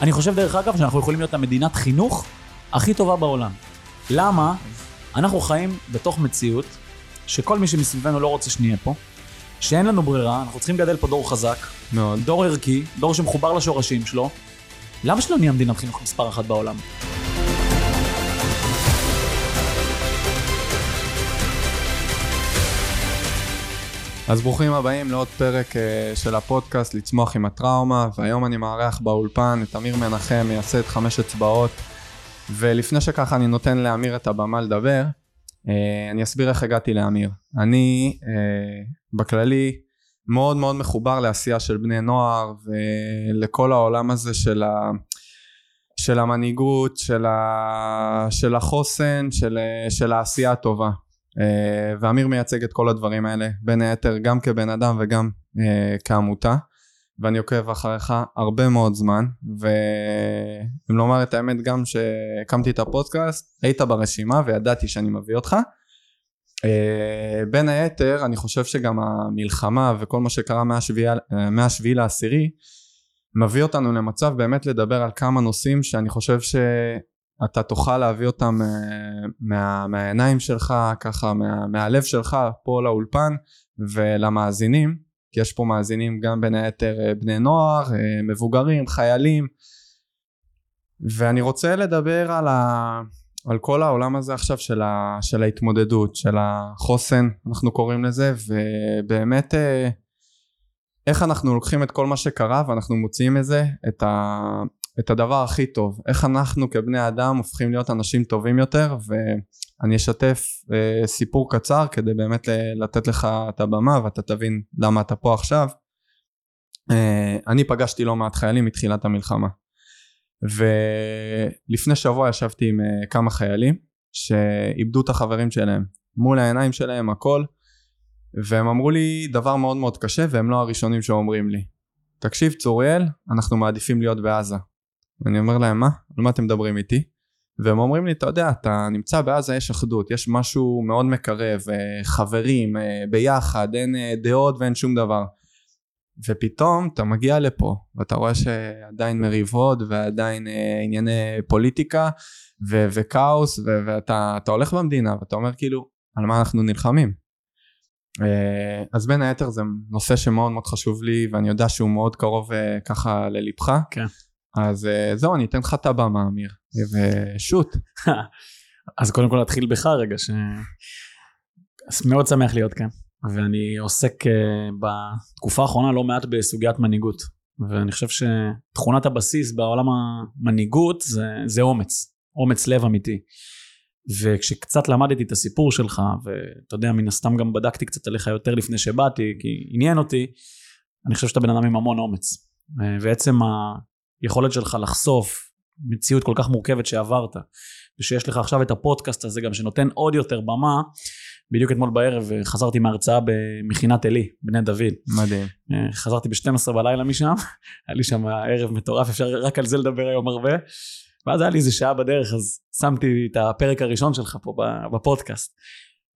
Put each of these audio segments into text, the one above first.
אני חושב דרך אגב שאנחנו יכולים להיות המדינת חינוך הכי טובה בעולם. למה? אנחנו חיים בתוך מציאות שכל מי שמסביבנו לא רוצה שנהיה פה, שאין לנו ברירה, אנחנו צריכים לגדל פה דור חזק, מאוד. דור ערכי, דור שמחובר לשורשים שלו. למה שלא נהיה מדינת חינוך מספר אחת בעולם? אז ברוכים הבאים לעוד פרק אה, של הפודקאסט לצמוח עם הטראומה, והיום אני מארח באולפן את אמיר מנחם, מייסד חמש אצבעות, ולפני שככה אני נותן לאמיר את הבמה לדבר, אה, אני אסביר איך הגעתי לאמיר. אני אה, בכללי מאוד מאוד מחובר לעשייה של בני נוער ולכל העולם הזה של, ה, של המנהיגות, של, ה, של החוסן, של, של העשייה הטובה. Uh, ואמיר מייצג את כל הדברים האלה בין היתר גם כבן אדם וגם uh, כעמותה ואני עוקב אחריך הרבה מאוד זמן ואם לומר את האמת גם שהקמתי את הפודקאסט היית ברשימה וידעתי שאני מביא אותך. uh, בין היתר אני חושב שגם המלחמה וכל מה שקרה מהשביעי לעשירי מביא אותנו למצב באמת לדבר על כמה נושאים שאני חושב ש... אתה תוכל להביא אותם אה, מה, מהעיניים שלך, ככה מה, מהלב שלך פה לאולפן ולמאזינים, כי יש פה מאזינים גם בין היתר אה, בני נוער, אה, מבוגרים, חיילים, ואני רוצה לדבר על, ה, על כל העולם הזה עכשיו של, ה, של ההתמודדות, של החוסן, אנחנו קוראים לזה, ובאמת איך אנחנו לוקחים את כל מה שקרה ואנחנו מוציאים מזה את, ה, את הדבר הכי טוב, איך אנחנו כבני אדם הופכים להיות אנשים טובים יותר ואני אשתף אה, סיפור קצר כדי באמת לתת לך את הבמה ואתה תבין למה אתה פה עכשיו. אה, אני פגשתי לא מעט חיילים מתחילת המלחמה ולפני שבוע ישבתי עם אה, כמה חיילים שאיבדו את החברים שלהם מול העיניים שלהם הכל והם אמרו לי דבר מאוד מאוד קשה והם לא הראשונים שאומרים לי תקשיב צוריאל אנחנו מעדיפים להיות בעזה ואני אומר להם מה? על מה אתם מדברים איתי? והם אומרים לי אתה יודע אתה נמצא בעזה יש אחדות יש משהו מאוד מקרב אה, חברים אה, ביחד אין אה, דעות ואין שום דבר ופתאום אתה מגיע לפה ואתה רואה שעדיין מריבות ועדיין ענייני פוליטיקה ו- וכאוס ו- ואתה הולך במדינה ואתה אומר כאילו על מה אנחנו נלחמים אז בין היתר זה נושא שמאוד מאוד חשוב לי ואני יודע שהוא מאוד קרוב ככה ללבך כן. אז אה, זהו, אני אתן לך את הבמה, אמיר, ושוט. אז קודם כל נתחיל בך רגע, ש... מאוד שמח להיות כאן, ואני עוסק אה, בתקופה האחרונה לא מעט בסוגיית מנהיגות, ואני חושב שתכונת הבסיס בעולם המנהיגות זה, זה אומץ, אומץ לב אמיתי. וכשקצת למדתי את הסיפור שלך, ואתה יודע, מן הסתם גם בדקתי קצת עליך יותר לפני שבאתי, כי עניין אותי, אני חושב שאתה בן אדם עם המון אומץ. ועצם היכולת שלך לחשוף מציאות כל כך מורכבת שעברת ושיש לך עכשיו את הפודקאסט הזה גם שנותן עוד יותר במה בדיוק אתמול בערב חזרתי מהרצאה במכינת עלי, בני דוד. מדהים. חזרתי ב-12 בלילה משם, היה לי שם ערב מטורף, אפשר רק על זה לדבר היום הרבה. ואז היה לי איזה שעה בדרך, אז שמתי את הפרק הראשון שלך פה בפודקאסט.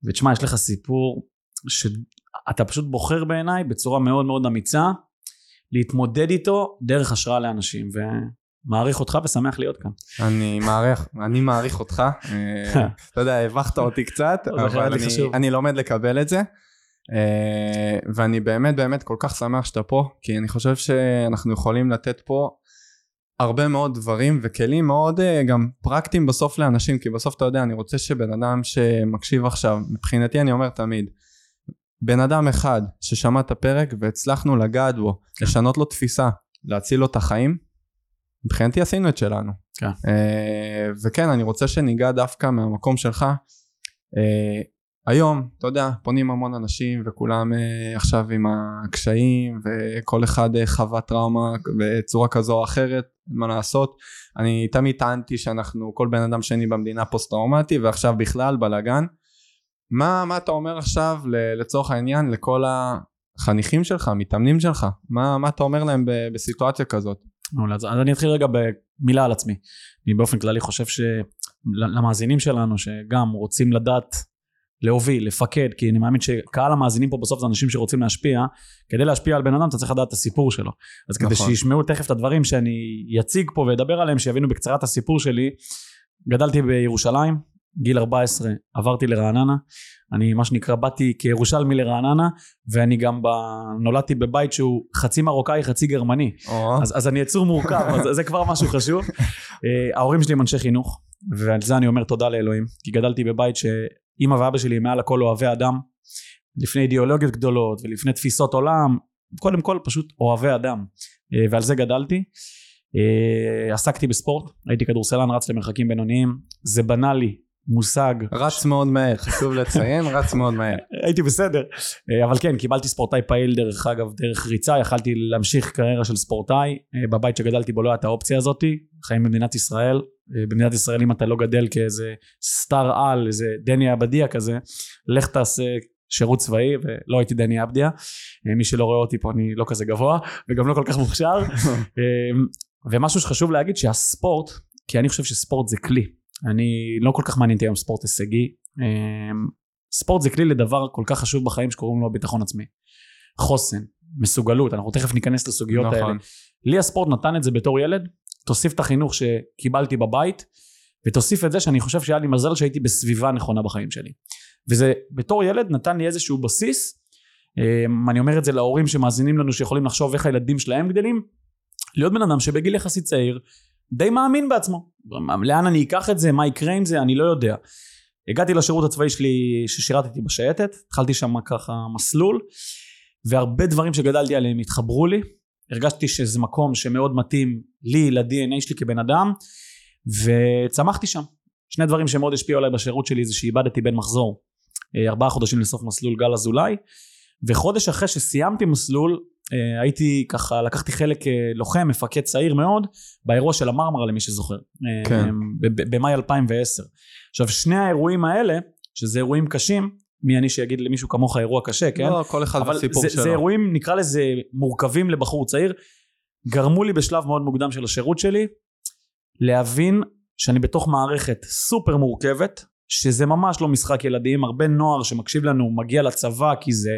ותשמע, יש לך סיפור שאתה פשוט בוחר בעיניי בצורה מאוד מאוד אמיצה, להתמודד איתו דרך השראה לאנשים ומעריך אותך ושמח להיות כאן. אני מעריך, אני מעריך אותך, אה, אתה יודע, הבכת אותי קצת, אבל אני, אני לומד לקבל את זה. אה, ואני באמת באמת כל כך שמח שאתה פה, כי אני חושב שאנחנו יכולים לתת פה הרבה מאוד דברים וכלים מאוד אה, גם פרקטיים בסוף לאנשים, כי בסוף אתה יודע, אני רוצה שבן אדם שמקשיב עכשיו, מבחינתי אני אומר תמיד, בן אדם אחד ששמע את הפרק והצלחנו לגעת בו, כן. לשנות לו תפיסה, להציל לו את החיים, מבחינתי עשינו את שלנו. כן. אה, וכן, אני רוצה שניגע דווקא מהמקום שלך. אה, היום, אתה יודע, פונים המון אנשים וכולם אה, עכשיו עם הקשיים וכל אחד אה, חווה טראומה בצורה כזו או אחרת, מה לעשות. אני תמיד טענתי שאנחנו, כל בן אדם שני במדינה פוסט טראומטי ועכשיו בכלל בלאגן. מה, מה אתה אומר עכשיו לצורך העניין לכל החניכים שלך, המתאמנים שלך? מה, מה אתה אומר להם בסיטואציה כזאת? אז אני אתחיל רגע במילה על עצמי. אני באופן כללי חושב שלמאזינים שלנו שגם רוצים לדעת להוביל, לפקד, כי אני מאמין שקהל המאזינים פה בסוף זה אנשים שרוצים להשפיע, כדי להשפיע על בן אדם אתה צריך לדעת את הסיפור שלו. אז כדי נכון. שישמעו תכף את הדברים שאני אציג פה ואדבר עליהם, שיבינו בקצרה את הסיפור שלי, גדלתי בירושלים, גיל 14, עברתי לרעננה, אני מה שנקרא באתי כירושלמי לרעננה, ואני גם ב... נולדתי בבית שהוא חצי מרוקאי חצי גרמני, או, אז, אז אני יצור מורכב, אז זה כבר משהו חשוב. אה, ההורים שלי הם אנשי חינוך, ועל זה אני אומר תודה לאלוהים, כי גדלתי בבית שאימא ואבא שלי מעל הכל אוהבי אדם, לפני אידיאולוגיות גדולות ולפני תפיסות עולם, קודם כל פשוט אוהבי אדם, אה, ועל זה גדלתי. אה, עסקתי בספורט, הייתי כדורסלן, רץ למרחקים בינוניים, זה בנה לי מושג רץ מאוד מהר, חשוב לציין, רץ מאוד מהר. הייתי בסדר. אה, אבל כן, קיבלתי ספורטאי פעיל דרך אגב, דרך ריצה, יכלתי להמשיך קריירה של ספורטאי. אה, בבית שגדלתי בו לא הייתה האופציה הזאתי. חיים במדינת ישראל. אה, במדינת ישראל אם אתה לא גדל כאיזה סטאר על, איזה דני עבדיה כזה, לך תעשה שירות צבאי, ולא הייתי דני עבדיה. מי שלא רואה אותי פה אני לא כזה גבוה, וגם לא כל כך מוכשר. ומשהו שחשוב להגיד שהספורט, כי אני חושב שספורט זה כלי. אני לא כל כך מעניין אותי היום ספורט הישגי. אמ, ספורט זה כלי לדבר כל כך חשוב בחיים שקוראים לו ביטחון עצמי. חוסן, מסוגלות, אנחנו תכף ניכנס לסוגיות האלה. נכון. לי הספורט נתן את זה בתור ילד, תוסיף את החינוך שקיבלתי בבית, ותוסיף את זה שאני חושב שהיה לי מזל שהייתי בסביבה נכונה בחיים שלי. וזה בתור ילד נתן לי איזשהו בסיס, אמ, אני אומר את זה להורים שמאזינים לנו שיכולים לחשוב איך הילדים שלהם גדלים, להיות בן אדם שבגיל יחסית צעיר די מאמין בעצמו. לאן אני אקח את זה, מה יקרה עם זה, אני לא יודע. הגעתי לשירות הצבאי שלי ששירתתי בשייטת, התחלתי שם ככה מסלול, והרבה דברים שגדלתי עליהם התחברו לי. הרגשתי שזה מקום שמאוד מתאים לי, ל-DNA שלי כבן אדם, וצמחתי שם. שני דברים שמאוד השפיעו עליי בשירות שלי זה שאיבדתי בן מחזור אה, ארבעה חודשים לסוף מסלול גל אזולאי, וחודש אחרי שסיימתי מסלול הייתי ככה, לקחתי חלק כלוחם, מפקד צעיר מאוד, באירוע של המרמרה למי שזוכר. אה, כן. במאי 2010. עכשיו שני האירועים האלה, שזה אירועים קשים, מי אני שיגיד למישהו כמוך אירוע קשה, כן? לא, כל אחד אבל בסיפור שלו. זה אירועים, נקרא לזה, מורכבים לבחור צעיר, גרמו לי בשלב מאוד מוקדם של השירות שלי, להבין שאני בתוך מערכת סופר מורכבת, שזה ממש לא משחק ילדים, הרבה נוער שמקשיב לנו מגיע לצבא כי זה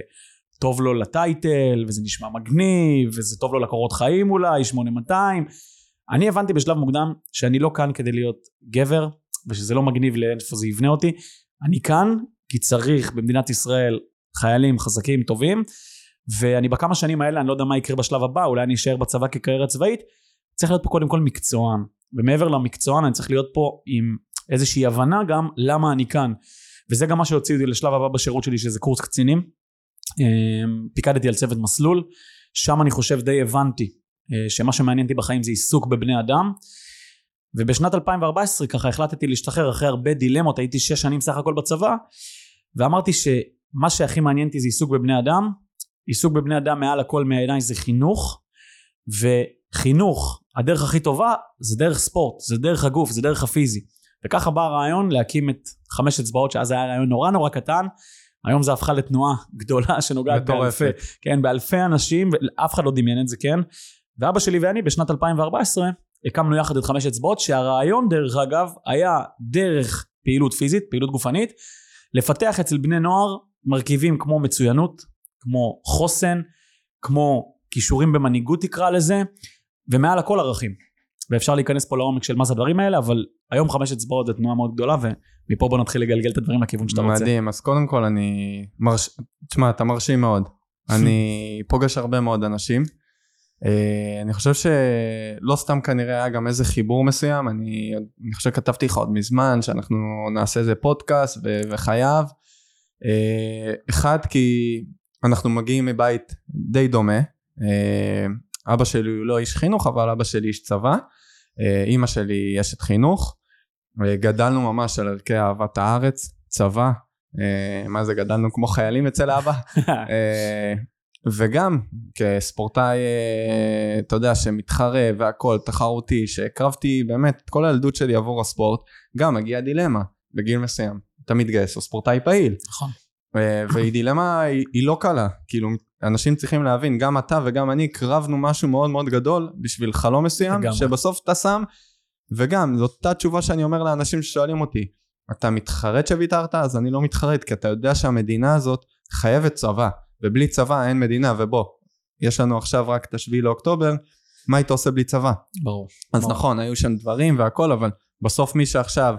טוב לו לטייטל, וזה נשמע מגניב, וזה טוב לו לקורות חיים אולי, 8200. אני הבנתי בשלב מוקדם שאני לא כאן כדי להיות גבר, ושזה לא מגניב לאיפה זה יבנה אותי. אני כאן כי צריך במדינת ישראל חיילים חזקים טובים, ואני בכמה שנים האלה, אני לא יודע מה יקרה בשלב הבא, אולי אני אשאר בצבא כקריירה צבאית, צריך להיות פה קודם כל מקצוען. ומעבר למקצוען אני צריך להיות פה עם איזושהי הבנה גם למה אני כאן. וזה גם מה שהוציא אותי לשלב הבא בשירות שלי שזה קורס קצינים. אמ, פיקדתי על צוות מסלול, שם אני חושב די הבנתי אה, שמה שמעניין בחיים זה עיסוק בבני אדם. ובשנת 2014 ככה החלטתי להשתחרר אחרי הרבה דילמות, הייתי שש שנים סך הכל בצבא, ואמרתי שמה שהכי מעניין זה עיסוק בבני אדם, עיסוק בבני אדם מעל הכל בעיניי זה חינוך, וחינוך, הדרך הכי טובה זה דרך ספורט, זה דרך הגוף, זה דרך הפיזי. וככה בא הרעיון להקים את חמש אצבעות, שאז היה רעיון נורא נורא קטן, היום זה הפכה לתנועה גדולה שנוגעת באלפי. כן, באלפי אנשים, ואף אחד לא דמיין את זה, כן. ואבא שלי ואני בשנת 2014 הקמנו יחד את חמש אצבעות, שהרעיון דרך אגב היה דרך פעילות פיזית, פעילות גופנית, לפתח אצל בני נוער מרכיבים כמו מצוינות, כמו חוסן, כמו כישורים במנהיגות תקרא לזה, ומעל הכל ערכים. ואפשר להיכנס פה לעומק של מה זה הדברים האלה, אבל היום חמש אצבעות זה תנועה מאוד גדולה, ומפה בוא נתחיל לגלגל את הדברים לכיוון שאתה רוצה. מדהים, אז קודם כל אני מרש... תשמע, אתה מרשים מאוד. אני פוגש הרבה מאוד אנשים. אה, אני חושב שלא סתם כנראה היה גם איזה חיבור מסוים, אני, אני חושב שכתבתי לך עוד מזמן שאנחנו נעשה איזה פודקאסט ו- וחייב. אה, אחד כי אנחנו מגיעים מבית די דומה, אה, אבא שלי הוא לא איש חינוך אבל אבא שלי איש צבא, אימא שלי אשת חינוך, אה, גדלנו ממש על ערכי אהבת הארץ, צבא, אה, מה זה גדלנו כמו חיילים אצל אבא, אה, וגם כספורטאי, אה, אתה יודע, שמתחרה והכל, תחרותי, שהקרבתי באמת את כל הילדות שלי עבור הספורט, גם מגיעה דילמה בגיל מסוים, אתה מתגייס או ספורטאי פעיל, נכון. אה, והיא דילמה, היא, היא לא קלה, כאילו אנשים צריכים להבין, גם אתה וגם אני הקרבנו משהו מאוד מאוד גדול בשביל חלום מסוים, לגמרי. שבסוף אתה שם, וגם, זו אותה תשובה שאני אומר לאנשים ששואלים אותי, אתה מתחרט שוויתרת? אז אני לא מתחרט, כי אתה יודע שהמדינה הזאת חייבת צבא, ובלי צבא אין מדינה, ובוא, יש לנו עכשיו רק את השביעי לאוקטובר, מה היית עושה בלי צבא? ברור. אז ברור. נכון, היו שם דברים והכל, אבל בסוף מי שעכשיו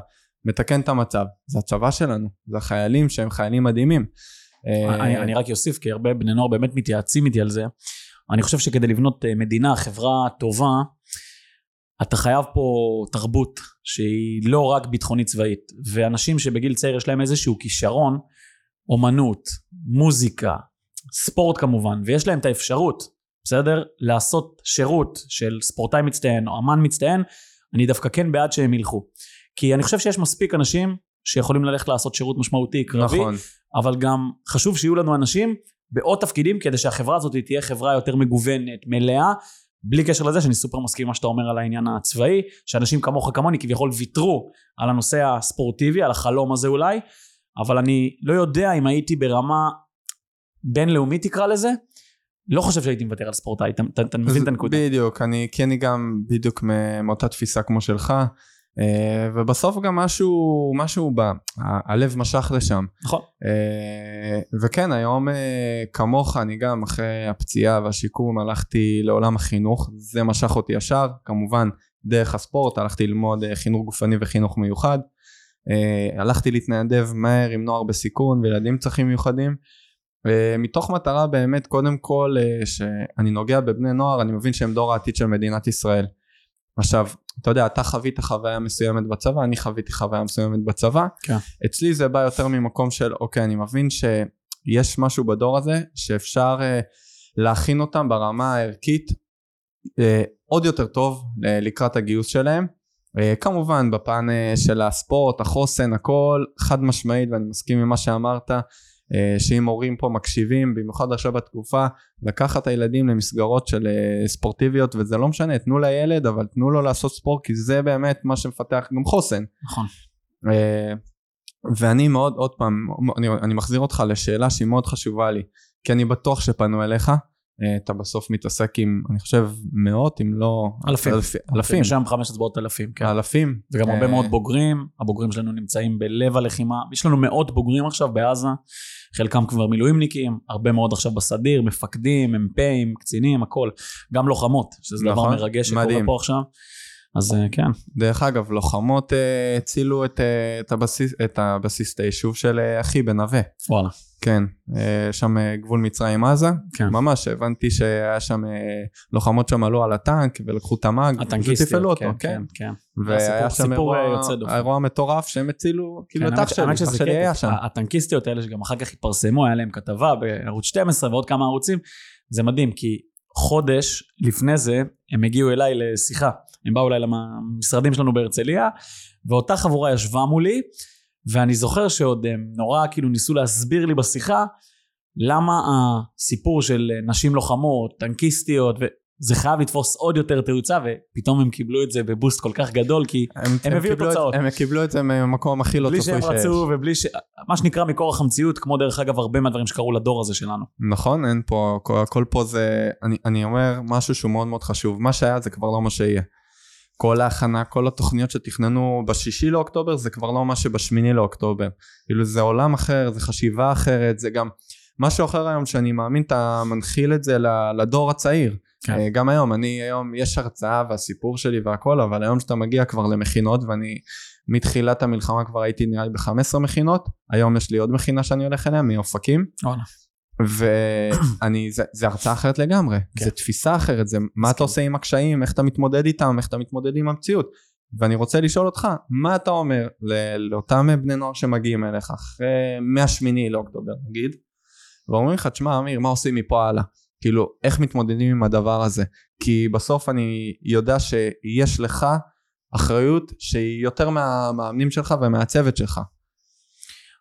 מתקן את המצב, זה הצבא שלנו, זה החיילים שהם חיילים מדהימים. אה, אני, אני רק אוסיף, כי הרבה בני נוער באמת מתייעצים איתי על זה. אני חושב שכדי לבנות אה, מדינה, חברה טובה, אתה חייב פה תרבות שהיא לא רק ביטחונית צבאית. ואנשים שבגיל צעיר יש להם איזשהו כישרון, אומנות, מוזיקה, ספורט כמובן, ויש להם את האפשרות, בסדר? לעשות שירות של ספורטאי מצטיין או אמן מצטיין, אני דווקא כן בעד שהם ילכו. כי אני חושב שיש מספיק אנשים שיכולים ללכת לעשות שירות משמעותי, קרבי, נכון, אבל גם חשוב שיהיו לנו אנשים בעוד תפקידים כדי שהחברה הזאת תהיה חברה יותר מגוונת, מלאה, בלי קשר לזה שאני סופר מסכים עם מה שאתה אומר על העניין הצבאי, שאנשים כמוך כמוני כביכול ויתרו על הנושא הספורטיבי, על החלום הזה אולי, אבל אני לא יודע אם הייתי ברמה בינלאומית תקרא לזה, לא חושב שהייתי מוותר על ספורטאי, אתה- מבין את הנקודה. בדיוק, אני, כי אני גם בדיוק מאותה תפיסה כמו שלך, ובסוף גם משהו, משהו ב... ה- הלב משך לשם. נכון. אה, וכן, היום אה, כמוך, אני גם אחרי הפציעה והשיקום הלכתי לעולם החינוך, זה משך אותי ישר, כמובן דרך הספורט, הלכתי ללמוד אה, חינוך גופני וחינוך מיוחד. אה, הלכתי להתנדב מהר עם נוער בסיכון וילדים עם צרכים מיוחדים. אה, מתוך מטרה באמת קודם כל אה, שאני נוגע בבני נוער אני מבין שהם דור העתיד של מדינת ישראל. עכשיו אתה יודע אתה חווית חוויה מסוימת בצבא אני חוויתי חוויה מסוימת בצבא כן. אצלי זה בא יותר ממקום של אוקיי אני מבין שיש משהו בדור הזה שאפשר אה, להכין אותם ברמה הערכית אה, עוד יותר טוב אה, לקראת הגיוס שלהם אה, כמובן בפן אה, של הספורט החוסן הכל חד משמעית ואני מסכים עם מה שאמרת שאם הורים פה מקשיבים במיוחד עכשיו בתקופה לקחת את הילדים למסגרות של אה, ספורטיביות וזה לא משנה תנו לילד אבל תנו לו לעשות ספורט כי זה באמת מה שמפתח גם חוסן נכון. אה, ואני מאוד עוד פעם אני, אני מחזיר אותך לשאלה שהיא מאוד חשובה לי כי אני בטוח שפנו אליך אה, אתה בסוף מתעסק עם אני חושב מאות אם לא אלפים. אלפ, אלפים יש שם חמש אצבעות אלפים, כן. אלפים וגם הרבה אה, מאוד בוגרים, הבוגרים שלנו נמצאים בלב הלחימה, יש לנו מאות בוגרים עכשיו בעזה, חלקם כבר מילואימניקים, הרבה מאוד עכשיו בסדיר, מפקדים, מ"פים, קצינים, הכל, גם לוחמות, שזה דבר נכון, מרגש שקורה. פה עכשיו, אז אה, כן, דרך אגב לוחמות אה, הצילו את, אה, את, הבסיס, את הבסיס את היישוב של אחי בנווה. וואלה, כן שם גבול מצרים עזה. כן. ממש הבנתי שהיה שם לוחמות שם עלו על הטנק ולקחו את המאג הטנקיסטיות, ותפעלו אותו כן, כן, כן, כן. והיה שם אירוע, מטורף שהם הצילו כאילו כן, את אח שלי, אח שלי היה שם. הטנקיסטיות האלה שגם אחר כך התפרסמו, היה להם כתבה בערוץ 12 ועוד כמה ערוצים, זה מדהים, כי חודש לפני זה הם הגיעו אליי לשיחה, הם באו אליי למשרדים שלנו בהרצליה, ואותה חבורה ישבה מולי, ואני זוכר שעוד הם נורא כאילו ניסו להסביר לי בשיחה, למה הסיפור של נשים לוחמות, טנקיסטיות, וזה חייב לתפוס עוד יותר תאוצה, ופתאום הם קיבלו את זה בבוסט כל כך גדול, כי הם הביאו קיבלו את- תוצאות. הם קיבלו את זה מהמקום הכי לא בלי צפוי שהם שיש. רצו ובלי ש... מה שנקרא מכורח המציאות, כמו דרך אגב הרבה מהדברים שקרו לדור הזה שלנו. נכון אין פה הכל פה זה אני, אני אומר משהו שהוא מאוד מאוד חשוב מה שהיה זה כבר לא מה שיהיה. כל ההכנה כל התוכניות שתכננו בשישי לאוקטובר זה כבר לא מה שבשמיני לאוקטובר כאילו זה עולם אחר זה חשיבה אחרת זה גם משהו אחר היום שאני מאמין אתה מנחיל את זה לדור הצעיר כן. אה, גם היום אני היום יש הרצאה והסיפור שלי והכל אבל היום שאתה מגיע כבר למכינות ואני מתחילת המלחמה כבר הייתי נראה לי ב-15 מכינות היום יש לי עוד מכינה שאני הולך אליה מאופקים וואלה. ואני זה, זה הרצאה אחרת לגמרי. כן. זה תפיסה אחרת זה מה אתה עושה עם הקשיים איך אתה מתמודד איתם איך אתה מתמודד עם המציאות. ואני רוצה לשאול אותך מה אתה אומר לאותם בני נוער שמגיעים אליך אחרי מהשמיני לאוקטובר נגיד? ואומרים לך תשמע אמיר מה עושים מפה הלאה? כאילו איך מתמודדים עם הדבר הזה? כי בסוף אני יודע שיש לך אחריות שהיא יותר מהמאמנים שלך ומהצוות שלך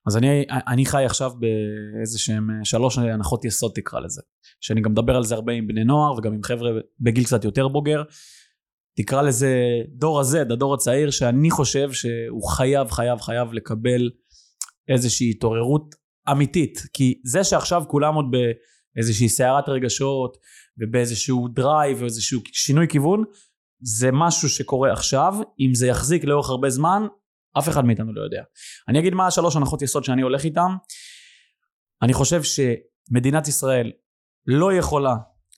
אז אני, אני חי עכשיו באיזה שהם שלוש הנחות יסוד תקרא לזה. שאני גם מדבר על זה הרבה עם בני נוער וגם עם חבר'ה בגיל קצת יותר בוגר. תקרא לזה דור ה-Z, הדור הצעיר, שאני חושב שהוא חייב, חייב, חייב לקבל איזושהי התעוררות אמיתית. כי זה שעכשיו כולם עוד באיזושהי סערת רגשות ובאיזשהו drive ואיזשהו שינוי כיוון, זה משהו שקורה עכשיו. אם זה יחזיק לאורך הרבה זמן, אף אחד מאיתנו לא יודע. אני אגיד מה השלוש הנחות יסוד שאני הולך איתם. אני חושב שמדינת ישראל לא יכולה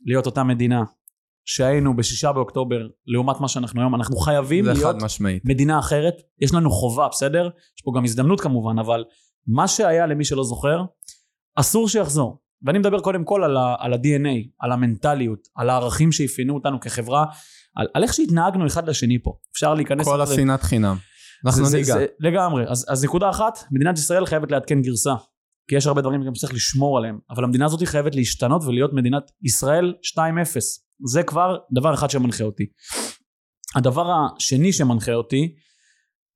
להיות אותה מדינה שהיינו בשישה באוקטובר לעומת מה שאנחנו היום, אנחנו חייבים להיות משמעית. מדינה אחרת, יש לנו חובה, בסדר? יש פה גם הזדמנות כמובן, אבל מה שהיה למי שלא זוכר, אסור שיחזור. ואני מדבר קודם כל על, ה- על ה-DNA, על המנטליות, על הערכים שאפיינו אותנו כחברה, על, על איך שהתנהגנו אחד לשני פה. אפשר להיכנס... כל. השנאת חינם. אנחנו זה- ניגע. זה- לגמרי. אז, אז נקודה אחת, מדינת ישראל חייבת לעדכן גרסה. כי יש הרבה דברים גם שצריך לשמור עליהם. אבל המדינה הזאת חייבת להשתנות ולהיות מדינת ישראל 2-0. זה כבר דבר אחד שמנחה אותי. הדבר השני שמנחה אותי,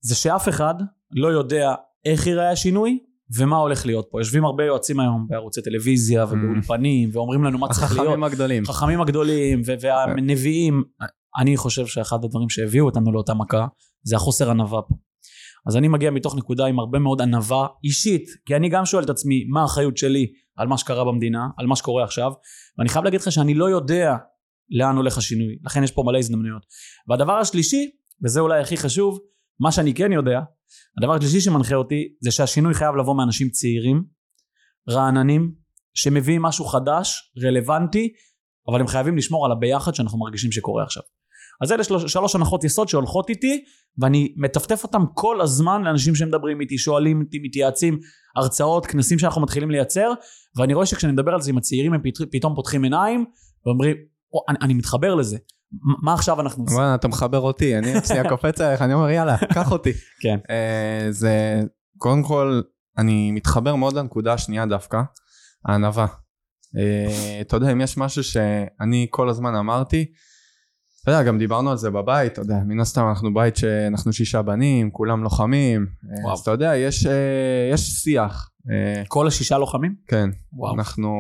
זה שאף אחד לא יודע איך ייראה השינוי ומה הולך להיות פה. יושבים הרבה יועצים היום בערוצי טלוויזיה ובאולפנים ואומרים לנו מה צריך להיות. החכמים הגדולים. החכמים הגדולים ו- והנביאים, אני חושב שאחד הדברים שהביאו אותנו לאותה מכה זה החוסר ענווה פה. אז אני מגיע מתוך נקודה עם הרבה מאוד ענווה אישית, כי אני גם שואל את עצמי מה האחריות שלי על מה שקרה במדינה, על מה שקורה עכשיו, ואני חייב להגיד לך שאני לא יודע לאן הולך השינוי, לכן יש פה מלא הזדמנויות. והדבר השלישי, וזה אולי הכי חשוב, מה שאני כן יודע, הדבר השלישי שמנחה אותי זה שהשינוי חייב לבוא מאנשים צעירים, רעננים, שמביאים משהו חדש, רלוונטי, אבל הם חייבים לשמור על הביחד שאנחנו מרגישים שקורה עכשיו. אז אלה שלוש, שלוש הנחות יסוד שהולכות איתי, ואני מטפטף אותם כל הזמן לאנשים שמדברים איתי, שואלים אותי, מתייעצים, הרצאות, כנסים שאנחנו מתחילים לייצר, ואני רואה שכשאני מדבר על זה עם הצעירים, הם פת- פתאום פותחים עיניים, ואומרים, "או, אני, אני מתחבר לזה, מה עכשיו אנחנו עושים? וואלה, אתה מחבר אותי, אני שנייה קופץ עליך, אני אומר יאללה, קח אותי. כן. אה, זה, קודם כל, אני מתחבר מאוד לנקודה השנייה דווקא, הענווה. אה, אתה יודע, אם יש משהו שאני כל הזמן אמרתי, אתה יודע, גם דיברנו על זה בבית, אתה יודע, מן הסתם אנחנו בית שאנחנו שישה בנים, כולם לוחמים, אה, וואו. אז אתה יודע, יש, אה, יש שיח. אה, כל השישה לוחמים? כן, וואו. אנחנו,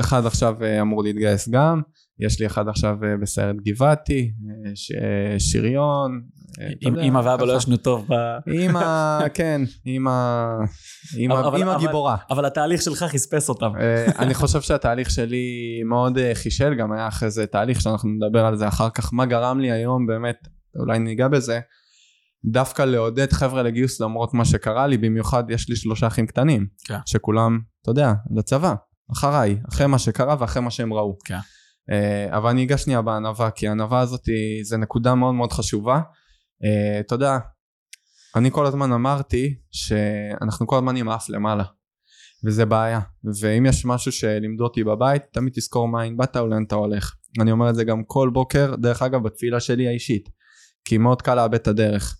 אחד עכשיו אמור להתגייס גם, יש לי אחד עכשיו אה, בסיירת גבעתי, אה, ש- אה, שריון. אמא ואבא לא. ישנו טוב, ב- אימא, כן, אימא אבל- גיבורה. אבל התהליך שלך חספס אותם. אני חושב שהתהליך שלי מאוד חישל, גם היה אחרי זה תהליך שאנחנו נדבר על זה אחר כך, מה גרם לי היום באמת, אולי ניגע בזה, דווקא לעודד חבר'ה לגיוס למרות מה שקרה לי, במיוחד יש לי שלושה אחים קטנים, כן. שכולם, אתה יודע, לצבא, אחריי, אחרי מה שקרה ואחרי מה שהם ראו. כן. אה, אבל אני אגע שנייה בענווה, כי הענווה הזאת היא- זה נקודה מאוד מאוד חשובה. אה, אתה יודע, אני כל הזמן אמרתי שאנחנו כל הזמן עם האף למעלה, וזה בעיה. ואם יש משהו שלימדו אותי בבית, תמיד תזכור מאין באת ולאן אתה הולך. אני אומר את זה גם כל בוקר, דרך אגב, בתפילה שלי האישית. כי מאוד קל לאבד את הדרך.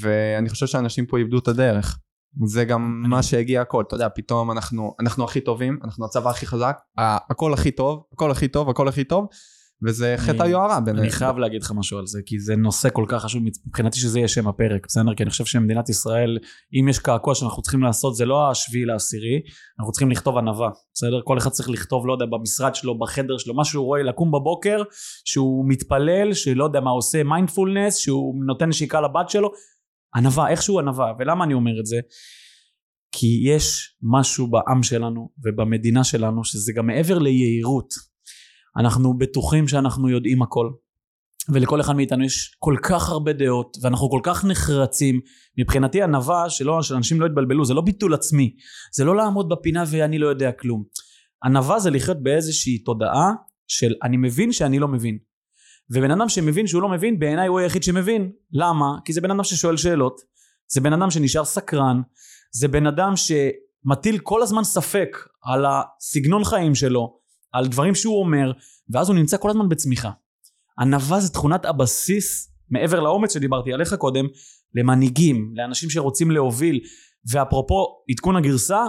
ואני חושב שאנשים פה איבדו את הדרך. זה גם מה שהגיע הכל, אתה יודע, פתאום אנחנו, אנחנו הכי טובים, אנחנו הצבא הכי חזק, הכל הכי טוב, הכל הכי טוב, הכל הכי טוב, וזה חטא היוהרה בינינו. אני חייב להגיד לך משהו על זה, כי זה נושא כל כך חשוב מבחינתי שזה יהיה שם הפרק, בסדר? כי אני חושב שמדינת ישראל, אם יש קעקוע שאנחנו צריכים לעשות, זה לא השביעי לעשירי, אנחנו צריכים לכתוב ענווה, בסדר? כל אחד צריך לכתוב, לא יודע, במשרד שלו, בחדר שלו, מה שהוא רואה, לקום בבוקר, שהוא מתפלל, שלא יודע מה עושה, מיינדפולנס, שהוא נותן נשיקה לבת שלו, ענווה, איכשהו ענווה. ולמה אני אומר את זה? כי יש משהו בעם שלנו ובמדינה שלנו, שזה גם מעבר ליהירות. אנחנו בטוחים שאנחנו יודעים הכל. ולכל אחד מאיתנו יש כל כך הרבה דעות, ואנחנו כל כך נחרצים. מבחינתי ענווה, שלא, שאנשים לא יתבלבלו, זה לא ביטול עצמי. זה לא לעמוד בפינה ואני לא יודע כלום. ענווה זה לחיות באיזושהי תודעה של אני מבין שאני לא מבין. ובן אדם שמבין שהוא לא מבין, בעיניי הוא היחיד שמבין. למה? כי זה בן אדם ששואל שאלות, זה בן אדם שנשאר סקרן, זה בן אדם שמטיל כל הזמן ספק על הסגנון חיים שלו, על דברים שהוא אומר, ואז הוא נמצא כל הזמן בצמיחה. ענווה זה תכונת הבסיס, מעבר לאומץ שדיברתי עליך קודם, למנהיגים, לאנשים שרוצים להוביל. ואפרופו עדכון הגרסה,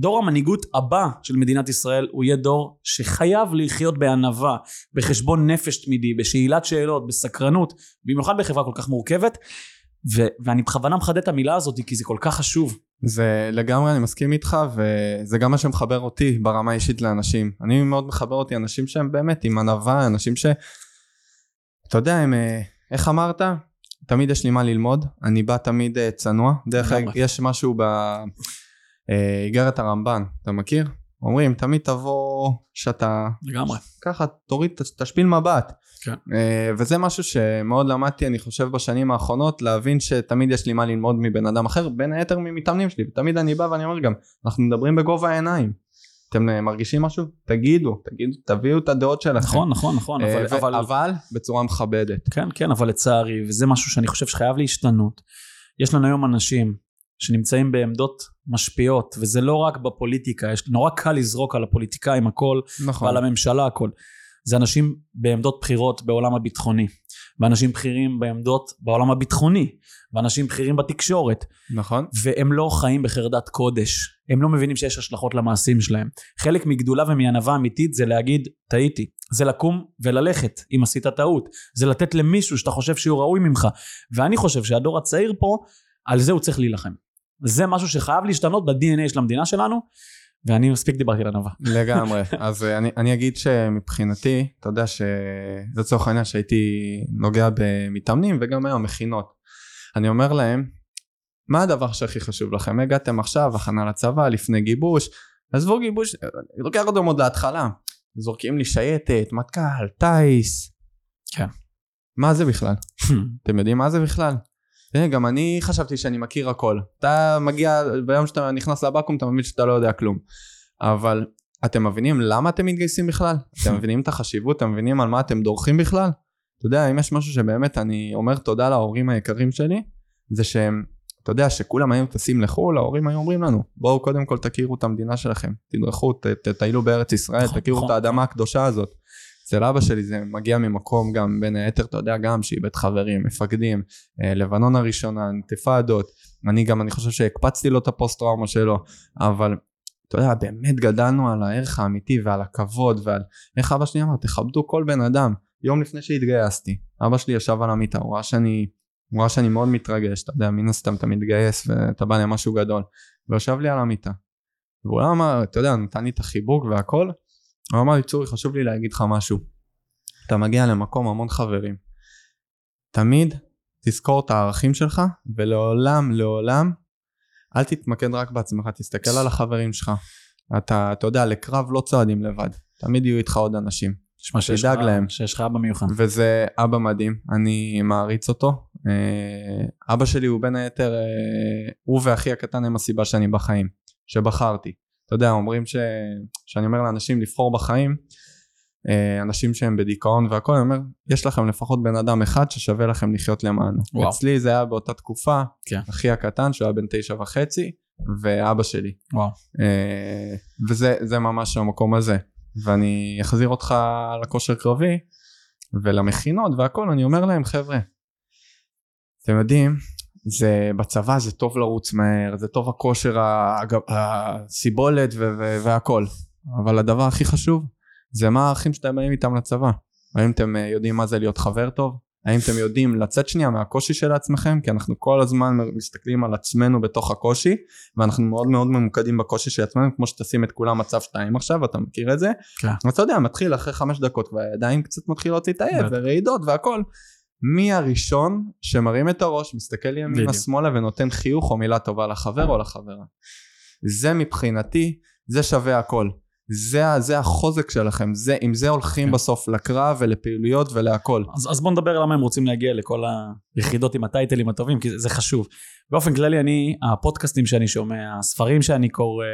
דור המנהיגות הבא של מדינת ישראל הוא יהיה דור שחייב לחיות בענווה, בחשבון נפש תמידי, בשאלת שאלות, בסקרנות, במיוחד בחברה כל כך מורכבת. ו- ואני בכוונה מחדד את המילה הזאת כי זה כל כך חשוב. זה לגמרי אני מסכים איתך וזה גם מה שמחבר אותי ברמה האישית לאנשים אני מאוד מחבר אותי אנשים שהם באמת עם ענווה אנשים ש... אתה יודע הם אה, איך אמרת תמיד יש לי מה ללמוד אני בא תמיד אה, צנוע דרך אגב. יש משהו באיגרת הרמב"ן אתה מכיר? אומרים, תמיד תבוא שאתה... לגמרי. ככה, תוריד, תשפיל מבט. כן. אה, וזה משהו שמאוד למדתי, אני חושב, בשנים האחרונות, להבין שתמיד יש לי מה ללמוד מבן אדם אחר, בין היתר ממתאמנים שלי, ותמיד אני בא ואני אומר גם, אנחנו מדברים בגובה העיניים. אתם אה, מרגישים משהו? תגידו, תגידו, תביאו את הדעות שלכם. נכון, נכון, נכון, אה, אבל, אבל, אבל בצורה מכבדת. כן, כן, אבל לצערי, וזה משהו שאני חושב שחייב להשתנות, יש לנו היום אנשים שנמצאים בעמדות משפיעות, וזה לא רק בפוליטיקה, יש נורא קל לזרוק על הפוליטיקאים הכל, נכון. ועל הממשלה הכל. זה אנשים בעמדות בכירות בעולם הביטחוני, ואנשים בכירים בעמדות בעולם הביטחוני, ואנשים בכירים בתקשורת, נכון. והם לא חיים בחרדת קודש. הם לא מבינים שיש השלכות למעשים שלהם. חלק מגדולה ומענווה אמיתית זה להגיד, טעיתי. זה לקום וללכת, אם עשית טעות. זה לתת למישהו שאתה חושב שהוא ראוי ממך. ואני חושב שהדור הצעיר פה, על זה הוא צריך להילחם. זה משהו שחייב להשתנות ב-DNA של המדינה שלנו, ואני מספיק דיברתי על ענווה. לגמרי. אז אה, אני, אני אגיד שמבחינתי, אתה יודע שלצורך העניין שהייתי נוגע במתאמנים וגם היום מכינות. אני אומר להם, מה הדבר שהכי חשוב לכם? הגעתם עכשיו, הכנה לצבא, לפני גיבוש, עזבו גיבוש, אני לוקח אותם עוד להתחלה. זורקים לי שייטת, מטכ"ל, טיס. כן. מה זה בכלל? אתם יודעים מה זה בכלל? תראה, גם אני חשבתי שאני מכיר הכל. אתה מגיע, ביום שאתה נכנס לבקו"ם אתה מבין שאתה לא יודע כלום. אבל אתם מבינים למה אתם מתגייסים בכלל? אתם מבינים את החשיבות? אתם מבינים על מה אתם דורכים בכלל? אתה יודע, אם יש משהו שבאמת אני אומר תודה להורים היקרים שלי, זה שהם, אתה יודע, שכולם היו טסים לחו"ל, ההורים היו אומרים לנו, בואו קודם כל תכירו את המדינה שלכם, תדרכו, תטיילו בארץ ישראל, נכון, תכירו נכון. את האדמה הקדושה הזאת. אצל אבא שלי זה מגיע ממקום גם בין היתר אתה יודע גם שאיבד חברים מפקדים אה, לבנון הראשונה אינתיפאדות. אני גם אני חושב שהקפצתי לו את הפוסט טראומה שלו אבל אתה יודע באמת גדלנו על הערך האמיתי ועל הכבוד ועל איך אבא שלי אמר תכבדו כל בן אדם. יום לפני שהתגייסתי אבא שלי ישב על המיטה הוא ראה שאני הוא ראה שאני מאוד מתרגש אתה יודע מן הסתם אתה מתגייס ואתה בא למשהו גדול. ויושב לי על המיטה והוא אמר אתה יודע נתן לי את החיבוק והכל הוא אמר לי צורי חשוב לי להגיד לך משהו. אתה מגיע למקום המון חברים. תמיד תזכור את הערכים שלך ולעולם לעולם אל תתמקד רק בעצמך תסתכל על החברים שלך. אתה אתה יודע לקרב לא צועדים לבד. תמיד יהיו איתך עוד אנשים. תשמע שיש לך- להם. שיש לך אבא מיוחד. וזה אבא מדהים. אני מעריץ אותו. אה, אבא שלי הוא בין היתר אה, הוא ואחי הקטן הם הסיבה שאני בחיים שבחרתי אתה יודע אומרים ש... שאני אומר לאנשים לבחור בחיים אה, אנשים שהם בדיכאון והכל אני אומר יש לכם לפחות בן אדם אחד ששווה לכם לחיות למענו וואו. אצלי זה היה באותה תקופה כן. אחי הקטן שהוא היה בן תשע וחצי ואבא שלי וואו. אה, וזה זה ממש המקום הזה ואני אחזיר אותך לכושר קרבי ולמכינות והכל אני אומר להם חבר'ה אתם יודעים זה בצבא זה טוב לרוץ מהר זה טוב הכושר הסיבולת והכל. אבל הדבר הכי חשוב זה מה הערכים שאתם באים איתם לצבא. האם אתם אה, יודעים מה זה להיות חבר טוב? האם אתם יודעים לצאת שנייה מהקושי של עצמכם? כי אנחנו כל הזמן מסתכלים על עצמנו בתוך הקושי ואנחנו מאוד מאוד ממוקדים בקושי של עצמנו כמו שתשים את כולם מצב שתיים עכשיו אתה מכיר את זה? כן. אתה יודע מתחיל אחרי חמש דקות והידיים קצת מתחילות להתעייף בטח. ורעידות והכל מי הראשון שמרים את הראש מסתכל ימינה. שמאלה ונותן חיוך או מילה טובה לחבר או לחברה זה מבחינתי זה שווה הכל זה, זה החוזק שלכם זה עם זה הולכים כן. בסוף לקרב ולפעילויות ולהכל אז, אז בוא נדבר למה הם רוצים להגיע לכל היחידות עם הטייטלים הטובים, כי זה, זה חשוב. באופן כללי, אני, הפודקאסטים שאני שומע, הספרים שאני קורא,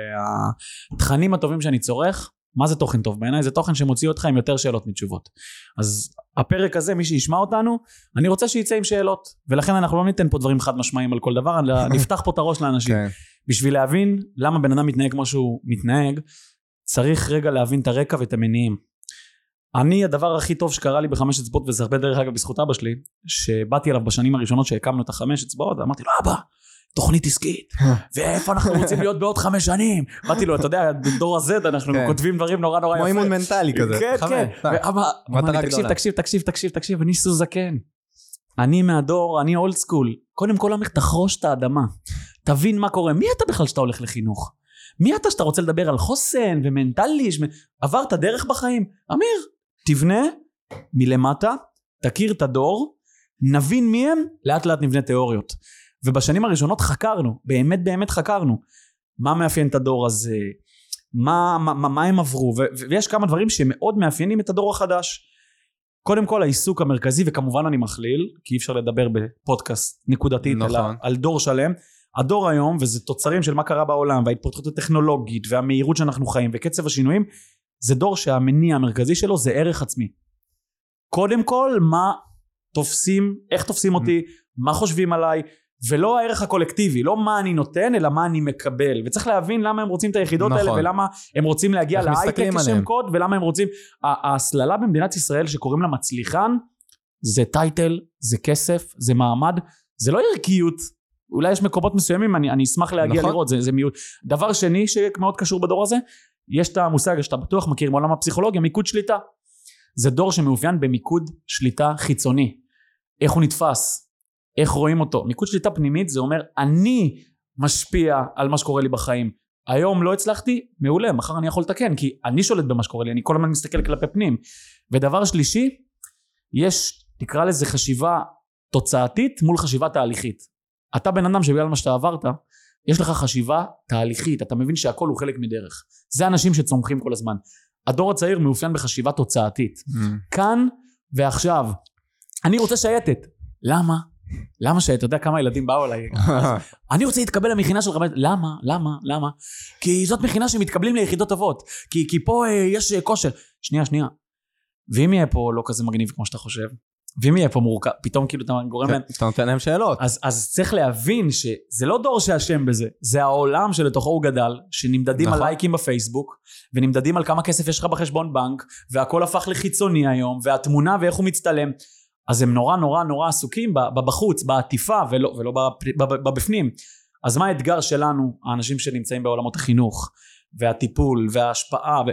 התכנים הטובים שאני צורך, מה זה תוכן טוב בעיניי? זה תוכן שמוציא אותך עם יותר שאלות מתשובות. אז הפרק הזה, מי שישמע אותנו, אני רוצה שיצא עם שאלות. ולכן אנחנו לא ניתן פה דברים חד משמעיים על כל דבר, אלא נפתח פה את הראש לאנשים. כן. בשביל להבין למה בן אדם מתנהג כמו שהוא מתנהג, צריך רגע להבין את הרקע ואת המניעים. אני, הדבר הכי טוב שקרה לי בחמש אצבעות, וזה הרבה דרך אגב בזכות אבא שלי, שבאתי אליו בשנים הראשונות שהקמנו את החמש אצבעות, ואמרתי לו, אבא, תוכנית עסקית, ואיפה אנחנו רוצים להיות בעוד חמש שנים? באתי לו, אתה יודע, דור ה-Z, אנחנו כן. כותבים דברים נורא נורא כמו יפה. אימון מנטלי כזה כן, חמש, כן. טק. ואבא, תקשיב. תקשיב, תקשיב, תקשיב, תקשיב, אני סו זקן. אני מהדור, אני אולד סקול. קודם כל, אמר, תחרוש את האדמה. תבין מה קורה. מי אתה בכלל שאתה הולך לחינוך? מי אתה שאתה רוצה לדבר על חוסן ומנטלי? שמ- עברת דרך בחיים? אמיר, תבנה מלמטה, תכיר את הדור, נבין מי הם, לאט לאט נבנה תיאוריות. ובשנים הראשונות חקרנו, באמת באמת חקרנו. מה מאפיין את הדור הזה? מה, מה, מה, מה הם עברו, ו, ויש כמה דברים שמאוד מאפיינים את הדור החדש. קודם כל העיסוק המרכזי, וכמובן אני מכליל, כי אי אפשר לדבר בפודקאסט נקודתית, נכון. אלא על דור שלם. הדור היום, וזה תוצרים של מה קרה בעולם, וההתפתחות הטכנולוגית, והמהירות שאנחנו חיים, וקצב השינויים, זה דור שהמניע המרכזי שלו זה ערך עצמי. קודם כל, מה תופסים, איך תופסים אותי, מה חושבים עליי, ולא הערך הקולקטיבי, לא מה אני נותן, אלא מה אני מקבל. וצריך להבין למה הם רוצים את היחידות נכון. האלה, ולמה הם רוצים להגיע להייטק כשם. קוד, ולמה הם רוצים... ההסללה במדינת ישראל שקוראים לה מצליחן, זה טייטל, זה כסף, זה מעמד, זה לא ערכיות. אולי יש מקומות מסוימים, אני, אני אשמח להגיע נכון. לראות, זה, זה מיעוט. דבר שני שמאוד קשור בדור הזה, יש את המושג שאתה בטוח מכיר מעולם הפסיכולוגיה, מיקוד שליטה. זה דור שמאופיין במיקוד שליטה חיצוני. איך הוא נתפס, איך רואים אותו. מיקוד שליטה פנימית זה אומר אני משפיע על מה שקורה לי בחיים. היום לא הצלחתי, מעולה, מחר אני יכול לתקן, כי אני שולט במה שקורה לי, אני כל הזמן מסתכל כלפי פנים. ודבר שלישי, יש, תקרא לזה חשיבה תוצאתית מול חשיבה תהליכית. אתה בן אדם שבגלל מה שאתה עברת, יש לך חשיבה תהליכית, אתה מבין שהכל הוא חלק מדרך. זה אנשים שצומחים כל הזמן. הדור הצעיר מאופיין בחשיבה תוצאתית. כאן ועכשיו. אני רוצה שייטת. למה? למה שייטת? אתה יודע כמה ילדים באו אליי? אני רוצה להתקבל למכינה שלך. למה? למה? למה? כי זאת מכינה שמתקבלים ליחידות טובות. כי, כי פה אה, יש אה, כושר. שנייה, שנייה. ואם יהיה פה לא כזה מגניב כמו שאתה חושב? ואם יהיה פה מורכב? פתאום כאילו אתה גורם להם... אתה נותן להם שאלות. אז, אז צריך להבין שזה לא דור שאשם בזה, זה העולם שלתוכו הוא גדל, שנמדדים נכון. על לייקים בפייסבוק, ונמדדים על כמה כסף יש לך בחשבון בנק, והכל הפך לחיצוני היום, והתמונה ואיך הוא מצטלם. אז הם נורא נורא נורא עסוקים בחוץ, בעטיפה, ולא, ולא בבפנים. אז מה האתגר שלנו, האנשים שנמצאים בעולמות החינוך, והטיפול, וההשפעה, ו...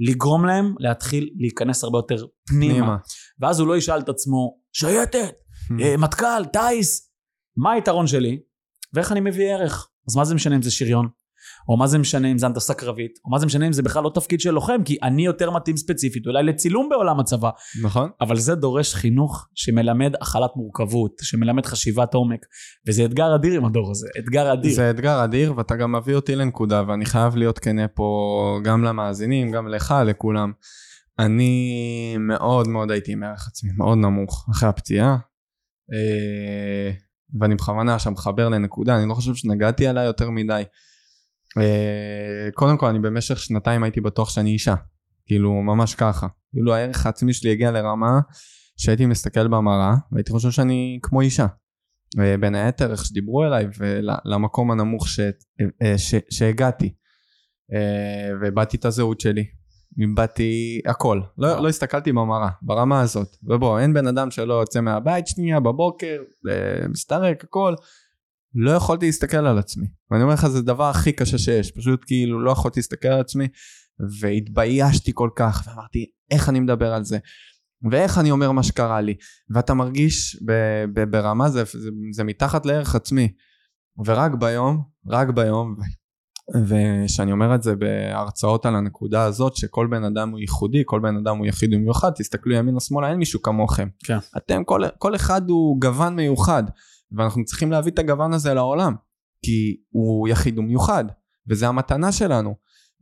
לגרום להם להתחיל להיכנס הרבה יותר פנימה. פנימה. ואז הוא לא ישאל את עצמו, שייטת, אה, מטכ"ל, טיס, מה היתרון שלי ואיך אני מביא ערך. אז מה זה משנה אם זה שריון, או מה זה משנה אם זה הנדסה קרבית, או מה זה משנה אם זה בכלל לא תפקיד של לוחם, כי אני יותר מתאים ספציפית אולי לצילום בעולם הצבא. נכון? אבל זה דורש חינוך שמלמד הכלת מורכבות, שמלמד חשיבת עומק, וזה אתגר אדיר עם הדור הזה, אתגר אדיר. זה אתגר אדיר, ואתה גם מביא אותי לנקודה, ואני חייב להיות כנה פה גם למאזינים, גם לך, לכולם. אני מאוד מאוד הייתי עם ערך עצמי, מאוד נמוך, אחרי הפציעה. אה, ואני בכוונה עכשיו מחבר לנקודה, אני לא חושב שנגעתי עליה יותר מדי. אה, קודם כל, אני במשך שנתיים הייתי בטוח שאני אישה. כאילו, ממש ככה. כאילו, הערך העצמי שלי הגיע לרמה שהייתי מסתכל במראה, והייתי חושב שאני כמו אישה. בין היתר איך שדיברו אליי ולמקום הנמוך ש, אה, ש, שהגעתי אה, ואיבדתי את הזהות שלי איבדתי הכל לא, לא הסתכלתי במראה ברמה הזאת ובוא אין בן אדם שלא יוצא מהבית שנייה בבוקר אה, מסתרק הכל לא יכולתי להסתכל על עצמי. ואני אומר לך זה הדבר הכי קשה שיש. פשוט כאילו לא יכולתי להסתכל על עצמי והתביישתי כל כך ואמרתי איך אני מדבר על זה? ואיך אני אומר מה שקרה לי? ואתה מרגיש ב- ב- ברמה זה, זה, זה מתחת לערך עצמי. ורק ביום רק ביום ושאני אומר את זה בהרצאות על הנקודה הזאת שכל בן אדם הוא ייחודי כל בן אדם הוא יחיד ומיוחד תסתכלו ימינה שמאלה אין מישהו כמוכם. כן. אתם כל, כל אחד הוא גוון מיוחד ואנחנו צריכים להביא את הגוון הזה לעולם כי הוא יחיד ומיוחד וזה המתנה שלנו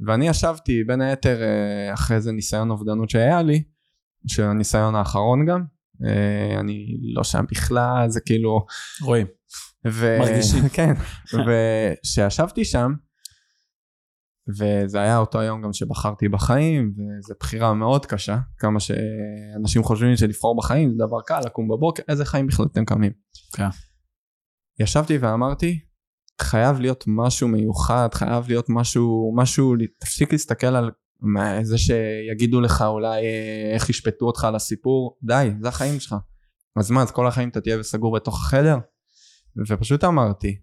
ואני ישבתי בין היתר אה, אחרי איזה ניסיון אובדנות שהיה לי של הניסיון האחרון גם אה, אני לא שם בכלל זה כאילו רואים. ו... מרגישים. כן ושישבתי שם וזה היה אותו היום גם שבחרתי בחיים וזו בחירה מאוד קשה כמה שאנשים חושבים שלבחור בחיים זה דבר קל לקום בבוקר איזה חיים בכלל אתם קמים. כן. ישבתי ואמרתי חייב להיות משהו מיוחד חייב להיות משהו משהו תפסיק להסתכל על מה, זה שיגידו לך אולי אה, איך ישפטו אותך על הסיפור. די זה החיים שלך. אז מה אז כל החיים אתה תהיה סגור בתוך החדר? ופשוט אמרתי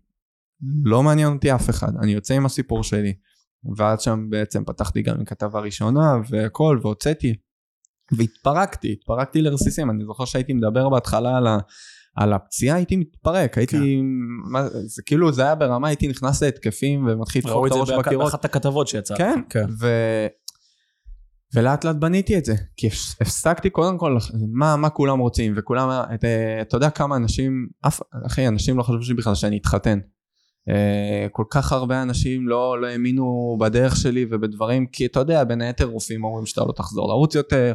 לא מעניין אותי אף אחד אני יוצא עם הסיפור שלי. ואז שם בעצם פתחתי גם עם כתבה ראשונה והכל והוצאתי. והתפרקתי התפרקתי לרסיסים. אני זוכר שהייתי מדבר בהתחלה על ה... על הפציעה הייתי מתפרק, הייתי, כן. מה, זה כאילו זה היה ברמה, הייתי נכנס להתקפים ומתחיל ראו לדחוף את את זה הראש באח- בקירות. באחת הכתבות שיצאה. כן, כן. ו... ולאט לאט בניתי את זה, כי הפס- הפסקתי קודם כל, מה, מה כולם רוצים, וכולם, את, אתה יודע כמה אנשים, אף, אחי, אנשים לא חשבו שבכלל שאני אתחתן. אה, כל כך הרבה אנשים לא, לא האמינו בדרך שלי ובדברים, כי אתה יודע, בין היתר רופאים אומרים שאתה לא תחזור לרוץ יותר,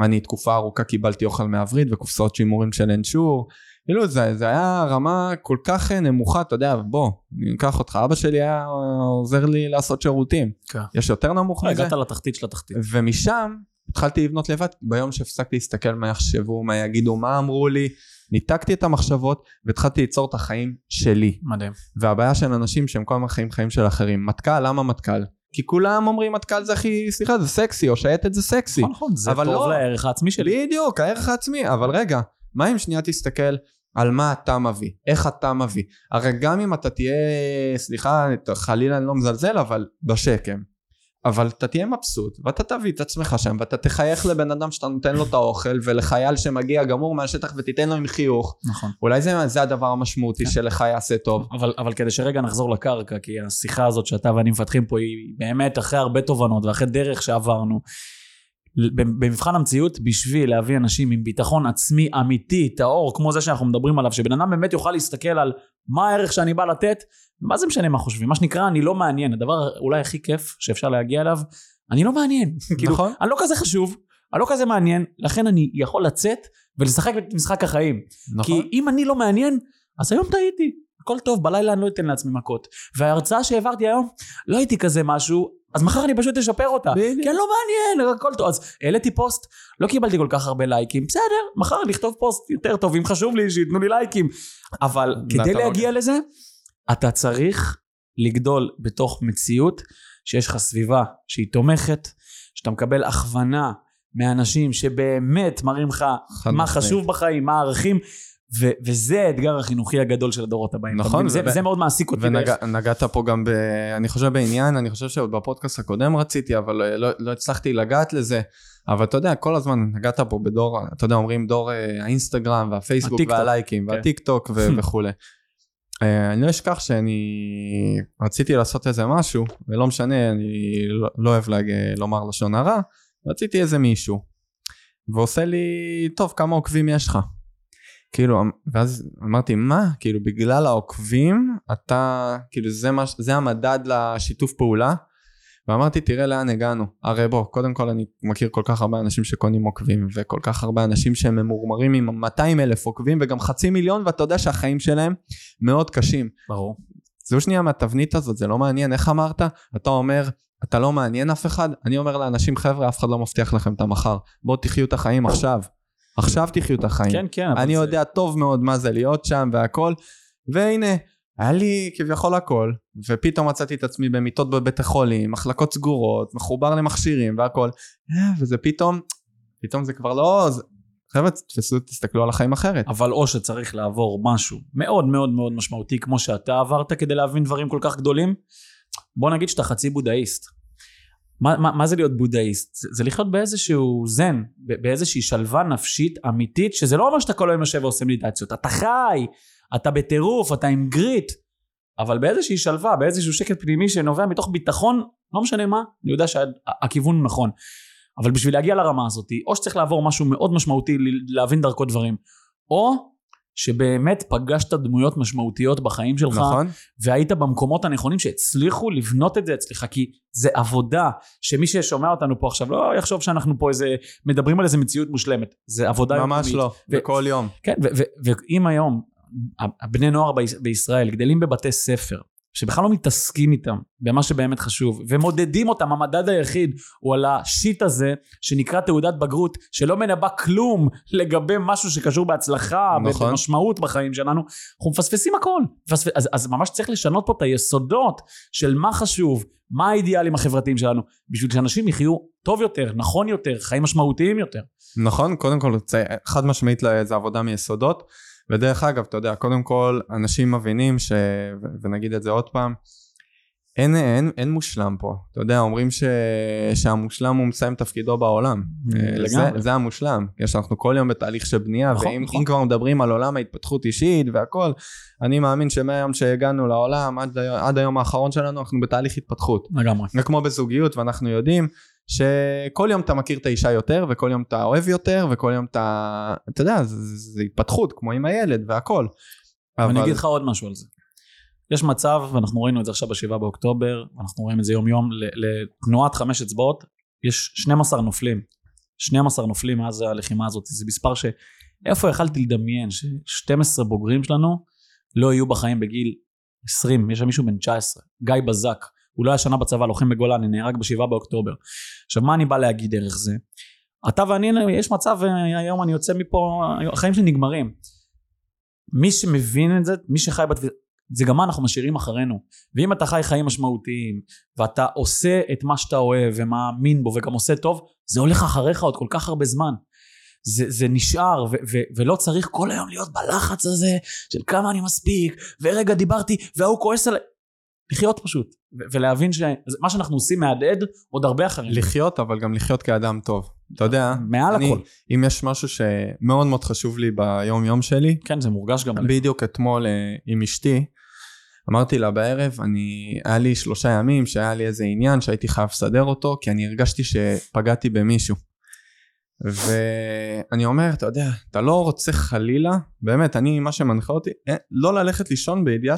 אני תקופה ארוכה קיבלתי אוכל מהווריד וקופסאות שימורים של אנשור, כאילו זה, זה היה רמה כל כך נמוכה, אתה יודע, בוא, אני אקח אותך, אבא שלי היה עוזר לי לעשות שירותים, כן. יש יותר נמוך מזה, הגעת לתחתית של התחתית. ומשם התחלתי לבנות לבד, ביום שהפסקתי להסתכל מה יחשבו, מה יגידו, מה אמרו לי, ניתקתי את המחשבות והתחלתי ליצור את החיים שלי. מדהים. והבעיה של אנשים שהם כל הזמן חיים חיים של אחרים. מטכ"ל, למה מטכ"ל? כי כולם אומרים מטכ"ל זה הכי, סליחה, זה סקסי, או שייטת זה סקסי. נכון, נכון, זה טוב לא. לערך העצמי שלי. בדיוק, הערך העצמי. אבל רגע, מה אם שנייה תסתכל על מה אתה מביא, איך אתה מביא. הרי גם אם אתה תהיה, סליחה, חלילה אני לא מזלזל, אבל בשקם. אבל אתה תהיה מבסוט, ואתה תביא את עצמך שם, ואתה תחייך לבן אדם שאתה נותן לו את האוכל, ולחייל שמגיע גמור מהשטח ותיתן לו עם חיוך. נכון. אולי זה, זה הדבר המשמעותי כן. שלך יעשה טוב. אבל, אבל כדי שרגע נחזור לקרקע, כי השיחה הזאת שאתה ואני מפתחים פה היא באמת אחרי הרבה תובנות ואחרי דרך שעברנו. במבחן המציאות, בשביל להביא אנשים עם ביטחון עצמי אמיתי, טהור, כמו זה שאנחנו מדברים עליו, שבן אדם באמת יוכל להסתכל על מה הערך שאני בא לתת, מה זה משנה מה חושבים, מה שנקרא אני לא מעניין, הדבר אולי הכי כיף שאפשר להגיע אליו, אני לא מעניין, כאילו, נכון. אני לא כזה חשוב, אני לא כזה מעניין, לכן אני יכול לצאת ולשחק את משחק החיים, נכון? כי אם אני לא מעניין, אז היום טעיתי. הכל טוב, בלילה אני לא אתן לעצמי מכות. וההרצאה שהעברתי היום, לא הייתי כזה משהו, אז מחר אני פשוט אשפר אותה. בדיוק. אני לא מעניין, הכל טוב. אז העליתי פוסט, לא קיבלתי כל כך הרבה לייקים, בסדר, מחר אני אכתוב פוסט יותר טוב, אם חשוב לי, שייתנו לי לייקים. אבל כדי לא להגיע לזה, אתה צריך לגדול בתוך מציאות שיש לך סביבה שהיא תומכת, שאתה מקבל הכוונה מאנשים שבאמת מראים לך מה. חשוב בחיים, מה הערכים, ו- וזה האתגר החינוכי הגדול של הדורות הבאים. נכון? זה, ו- זה מאוד מעסיק אותי. ונגעת פה גם ב... אני חושב בעניין, אני חושב שעוד בפודקאסט הקודם רציתי, אבל לא, לא, לא הצלחתי לגעת לזה. אבל אתה יודע, כל הזמן נגעת פה בדור, אתה יודע, אומרים דור אה, האינסטגרם והפייסבוק הטיקטוק. והלייקים כן. והטיק טוק ו- וכולי. אה, אני לא אשכח שאני רציתי לעשות איזה משהו, ולא משנה, אני לא, לא אוהב להג... לומר לשון הרע, רציתי איזה מישהו, ועושה לי, טוב, כמה עוקבים יש לך? כאילו, ואז אמרתי, מה? כאילו, בגלל העוקבים, אתה, כאילו, זה, מה, זה המדד לשיתוף פעולה? ואמרתי, תראה לאן הגענו. הרי בוא, קודם כל אני מכיר כל כך הרבה אנשים שקונים עוקבים, וכל כך הרבה אנשים שהם ממורמרים עם 200 אלף עוקבים, וגם חצי מיליון, ואתה יודע שהחיים שלהם מאוד קשים. ברור. זהו שנייה מהתבנית הזאת, זה לא מעניין, איך אמרת? אתה אומר, אתה לא מעניין אף אחד? אני אומר לאנשים, חבר'ה, אף אחד לא מבטיח לכם את המחר. בואו תחיו את החיים עכשיו. עכשיו תחיו את החיים. כן, כן. אני זה- יודע טוב מאוד מה זה להיות שם והכל, והנה, היה לי כביכול הכל, ופתאום מצאתי את עצמי במיטות בבית החולים, מחלקות סגורות, מחובר למכשירים והכל, אה, וזה פתאום, פתאום זה כבר לא... זה... חבר'ה, תתפסו, תסתכלו על החיים אחרת. אבל או שצריך לעבור משהו מאוד מאוד מאוד משמעותי כמו שאתה עברת כדי להבין דברים כל כך גדולים, בוא נגיד שאתה חצי בודהיסט. מה, מה, מה זה להיות בודהיסט? זה, זה לחיות באיזשהו זן, באיזושהי שלווה נפשית אמיתית, שזה לא אומר שאתה כל היום יושב ועושה מדיטציות, אתה חי, אתה בטירוף, אתה עם גריט, אבל באיזושהי שלווה, באיזשהו שקט פנימי שנובע מתוך ביטחון, לא משנה מה, אני יודע שהכיוון הוא נכון. אבל בשביל להגיע לרמה הזאת, או שצריך לעבור משהו מאוד משמעותי להבין דרכו דברים, או שבאמת פגשת דמויות משמעותיות בחיים שלך, נכון? והיית במקומות הנכונים שהצליחו לבנות את זה אצלך, כי זה עבודה שמי ששומע אותנו פה עכשיו לא יחשוב שאנחנו פה איזה, מדברים על איזה מציאות מושלמת, זה עבודה ממש יומיומית. לא, ו- בכל יום. כן, ואם היום הבני נוער ביש- בישראל גדלים בבתי ספר, שבכלל לא מתעסקים איתם במה שבאמת חשוב, ומודדים אותם, המדד היחיד הוא על השיט הזה שנקרא תעודת בגרות, שלא מנבא כלום לגבי משהו שקשור בהצלחה, נכון. במשמעות בחיים שלנו, אנחנו מפספסים הכל. מפספ... אז, אז ממש צריך לשנות פה את היסודות של מה חשוב, מה האידיאלים החברתיים שלנו, בשביל שאנשים יחיו טוב יותר, נכון יותר, חיים משמעותיים יותר. נכון, קודם כל, חד משמעית זה עבודה מיסודות, ודרך אגב, אתה יודע, קודם כל, אנשים מבינים, ש... ונגיד את זה עוד פעם, אין, אין, אין מושלם פה, אתה יודע, אומרים ש... שהמושלם הוא מסיים תפקידו בעולם, אה, זה, לגמרי. זה המושלם, יש אנחנו כל יום בתהליך של בנייה, נכון, ואם נכון. כבר מדברים על עולם ההתפתחות אישית והכל, אני מאמין שמהיום שהגענו לעולם עד, עד היום האחרון שלנו, אנחנו בתהליך התפתחות. לגמרי. זה כמו בזוגיות ואנחנו יודעים שכל יום אתה מכיר את האישה יותר וכל יום אתה אוהב יותר וכל יום אתה אתה יודע זה, זה התפתחות כמו עם הילד והכל. אבל... אני אגיד לך עוד משהו על זה. יש מצב, ואנחנו ראינו את זה עכשיו בשבעה באוקטובר, ואנחנו רואים את זה יום יום, לתנועת חמש אצבעות, יש 12 נופלים. 12 נופלים מאז הלחימה הזאת, זה מספר ש... איפה יכלתי לדמיין ש-12 בוגרים שלנו לא יהיו בחיים בגיל 20, יש שם מישהו בן 19, גיא בזק, הוא לא היה שנה בצבא, לוחם בגולני, נהרג בשבעה באוקטובר. עכשיו מה אני בא להגיד דרך זה? אתה ואני, יש מצב, היום אני יוצא מפה, החיים שלי נגמרים. מי שמבין את זה, מי שחי בתפיסה, זה גם מה אנחנו משאירים אחרינו. ואם אתה חי חיים משמעותיים, ואתה עושה את מה שאתה אוהב ומאמין בו וגם עושה טוב, זה הולך אחריך עוד כל כך הרבה זמן. זה, זה נשאר, ו, ו, ולא צריך כל היום להיות בלחץ הזה של כמה אני מספיק, ורגע דיברתי, והוא כועס עליי. לחיות פשוט, ולהבין שמה שאנחנו עושים מהדהד עוד הרבה אחרים. לחיות, אבל גם לחיות כאדם טוב. אתה יודע, מעל אני, הכל. אם יש משהו שמאוד מאוד חשוב לי ביום יום שלי, כן, זה מורגש גם עליך. בדיוק אתמול אה, עם אשתי, אמרתי לה בערב, אני, היה לי שלושה ימים שהיה לי איזה עניין שהייתי חייב לסדר אותו, כי אני הרגשתי שפגעתי במישהו. ואני אומר, אתה יודע, אתה לא רוצה חלילה, באמת, אני, מה שמנחה אותי, אה, לא ללכת לישון בידיעה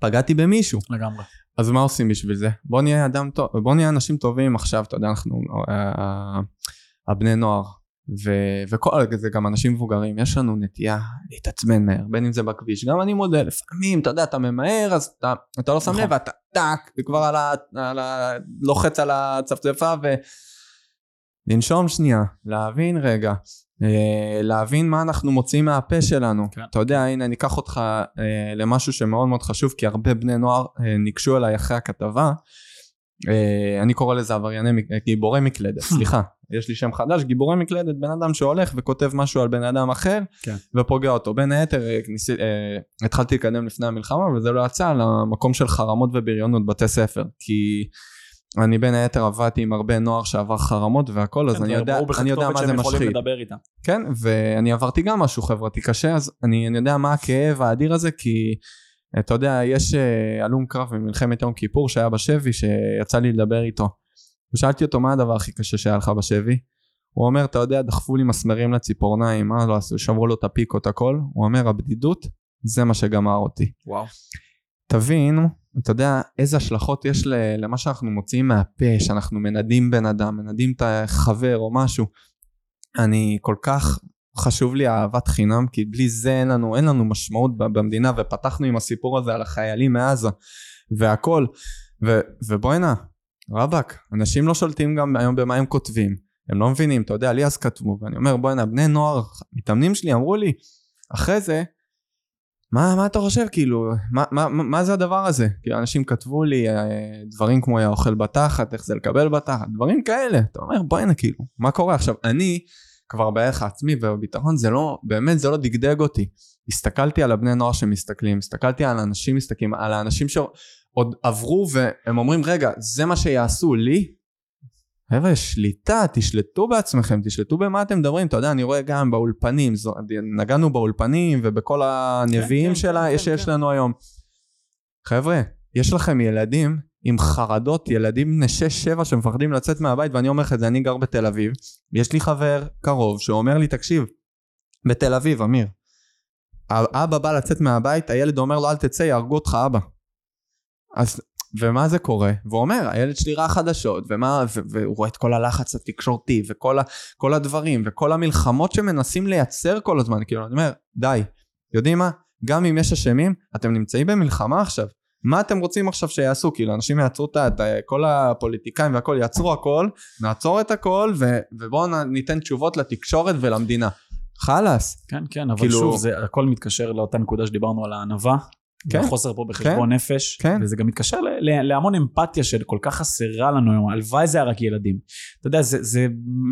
שפגעתי במישהו. לגמרי. אז מה עושים בשביל זה? בוא נהיה אדם טוב, בוא נהיה אנשים טובים עכשיו, אתה יודע, אנחנו, אה, הבני נוער, ו, וכל זה גם אנשים מבוגרים, יש לנו נטייה להתעצבן מהר, בין אם זה בכביש, גם אני מודה, לפעמים, אתה יודע, אתה ממהר, אז אתה, אתה לא שם נכון. לב, ואתה טאק, וכבר על ה, על ה... לוחץ על הצפצפה, ו... לנשום שנייה, להבין רגע, אה, להבין מה אנחנו מוציאים מהפה שלנו. כן. אתה יודע, הנה, אני אקח אותך אה, למשהו שמאוד מאוד חשוב, כי הרבה בני נוער אה, ניגשו אליי אחרי הכתבה. אה, אני קורא לזה עברייני, אה, גיבורי מקלדת, סליחה, יש לי שם חדש, גיבורי מקלדת, בן אדם שהולך וכותב משהו על בן אדם אחר, כן. ופוגע אותו. בין היתר, אה, ניסי, אה, התחלתי לקדם לפני המלחמה, וזה לא יצא למקום של חרמות ובריונות בתי ספר, כי... אני בין היתר עבדתי עם הרבה נוער שעבר חרמות והכל, אז כן, אני זה יודע, אני יודע מה זה משחית. כן, ואני עברתי גם משהו חברתי קשה, אז אני, אני יודע מה הכאב האדיר הזה, כי אתה יודע, יש אה, הלום קרב ממלחמת יום כיפור שהיה בשבי, שיצא לי לדבר איתו. ושאלתי אותו מה הדבר הכי קשה שהיה לך בשבי? הוא אומר, אתה יודע, דחפו לי מסמרים לציפורניים, מה לא עשו? שברו לו את הפיקות הכל. הוא אומר, הבדידות, זה מה שגמר אותי. וואו. תבין, אתה יודע איזה השלכות יש למה שאנחנו מוציאים מהפה, שאנחנו מנדים בן אדם, מנדים את החבר או משהו. אני כל כך חשוב לי אהבת חינם, כי בלי זה אין לנו, אין לנו משמעות במדינה, ופתחנו עם הסיפור הזה על החיילים מעזה, והכל. ו- ובואנה, רבאק, אנשים לא שולטים גם היום במה הם כותבים. הם לא מבינים, אתה יודע, לי אז כתבו, ואני אומר, בואנה, בני נוער, מתאמנים שלי אמרו לי, אחרי זה, מה, מה אתה חושב, כאילו, מה, מה, מה זה הדבר הזה? כאילו, אנשים כתבו לי אה, דברים כמו היה אוכל בתחת, איך זה לקבל בתחת, דברים כאלה. אתה אומר, בוא'נה, כאילו, מה קורה? עכשיו, אני כבר בערך העצמי ובביטחון, זה לא, באמת זה לא דגדג אותי. הסתכלתי על הבני נוער שמסתכלים, הסתכלתי על אנשים מסתכלים, על האנשים שעוד עברו והם אומרים, רגע, זה מה שיעשו לי? חבר'ה, שליטה, תשלטו בעצמכם, תשלטו במה אתם מדברים. אתה יודע, אני רואה גם באולפנים, זו, נגענו באולפנים ובכל הנביאים כן, שלה כן, שיש כן. לנו היום. חבר'ה, יש לכם ילדים עם חרדות, ילדים בני 6-7 שמפחדים לצאת מהבית, ואני אומר לך את זה, אני גר בתל אביב, יש לי חבר קרוב שאומר לי, תקשיב, בתל אביב, אמיר, האבא בא לצאת מהבית, הילד אומר לו, אל תצא, יהרגו אותך אבא. אז ומה זה קורה? והוא אומר, הילד שלי ראה חדשות, ומה, ו- והוא רואה את כל הלחץ התקשורתי, וכל ה- כל הדברים, וכל המלחמות שמנסים לייצר כל הזמן, כאילו, אני אומר, די, יודעים מה? גם אם יש אשמים, אתם נמצאים במלחמה עכשיו. מה אתם רוצים עכשיו שיעשו? כאילו, אנשים יעצרו את ה... כל הפוליטיקאים והכל, יעצרו הכל, נעצור את הכל, ו- ובואו ניתן תשובות לתקשורת ולמדינה. חלאס. כן, כן, אבל כאילו- שוב, זה הכל מתקשר לאותה נקודה שדיברנו על הענווה. כן. והחוסר פה בחשבון נפש, כן. וזה גם מתקשר להמון אמפתיה שכל כך חסרה לנו היום, הלוואי זה היה רק ילדים. אתה יודע, זה, זה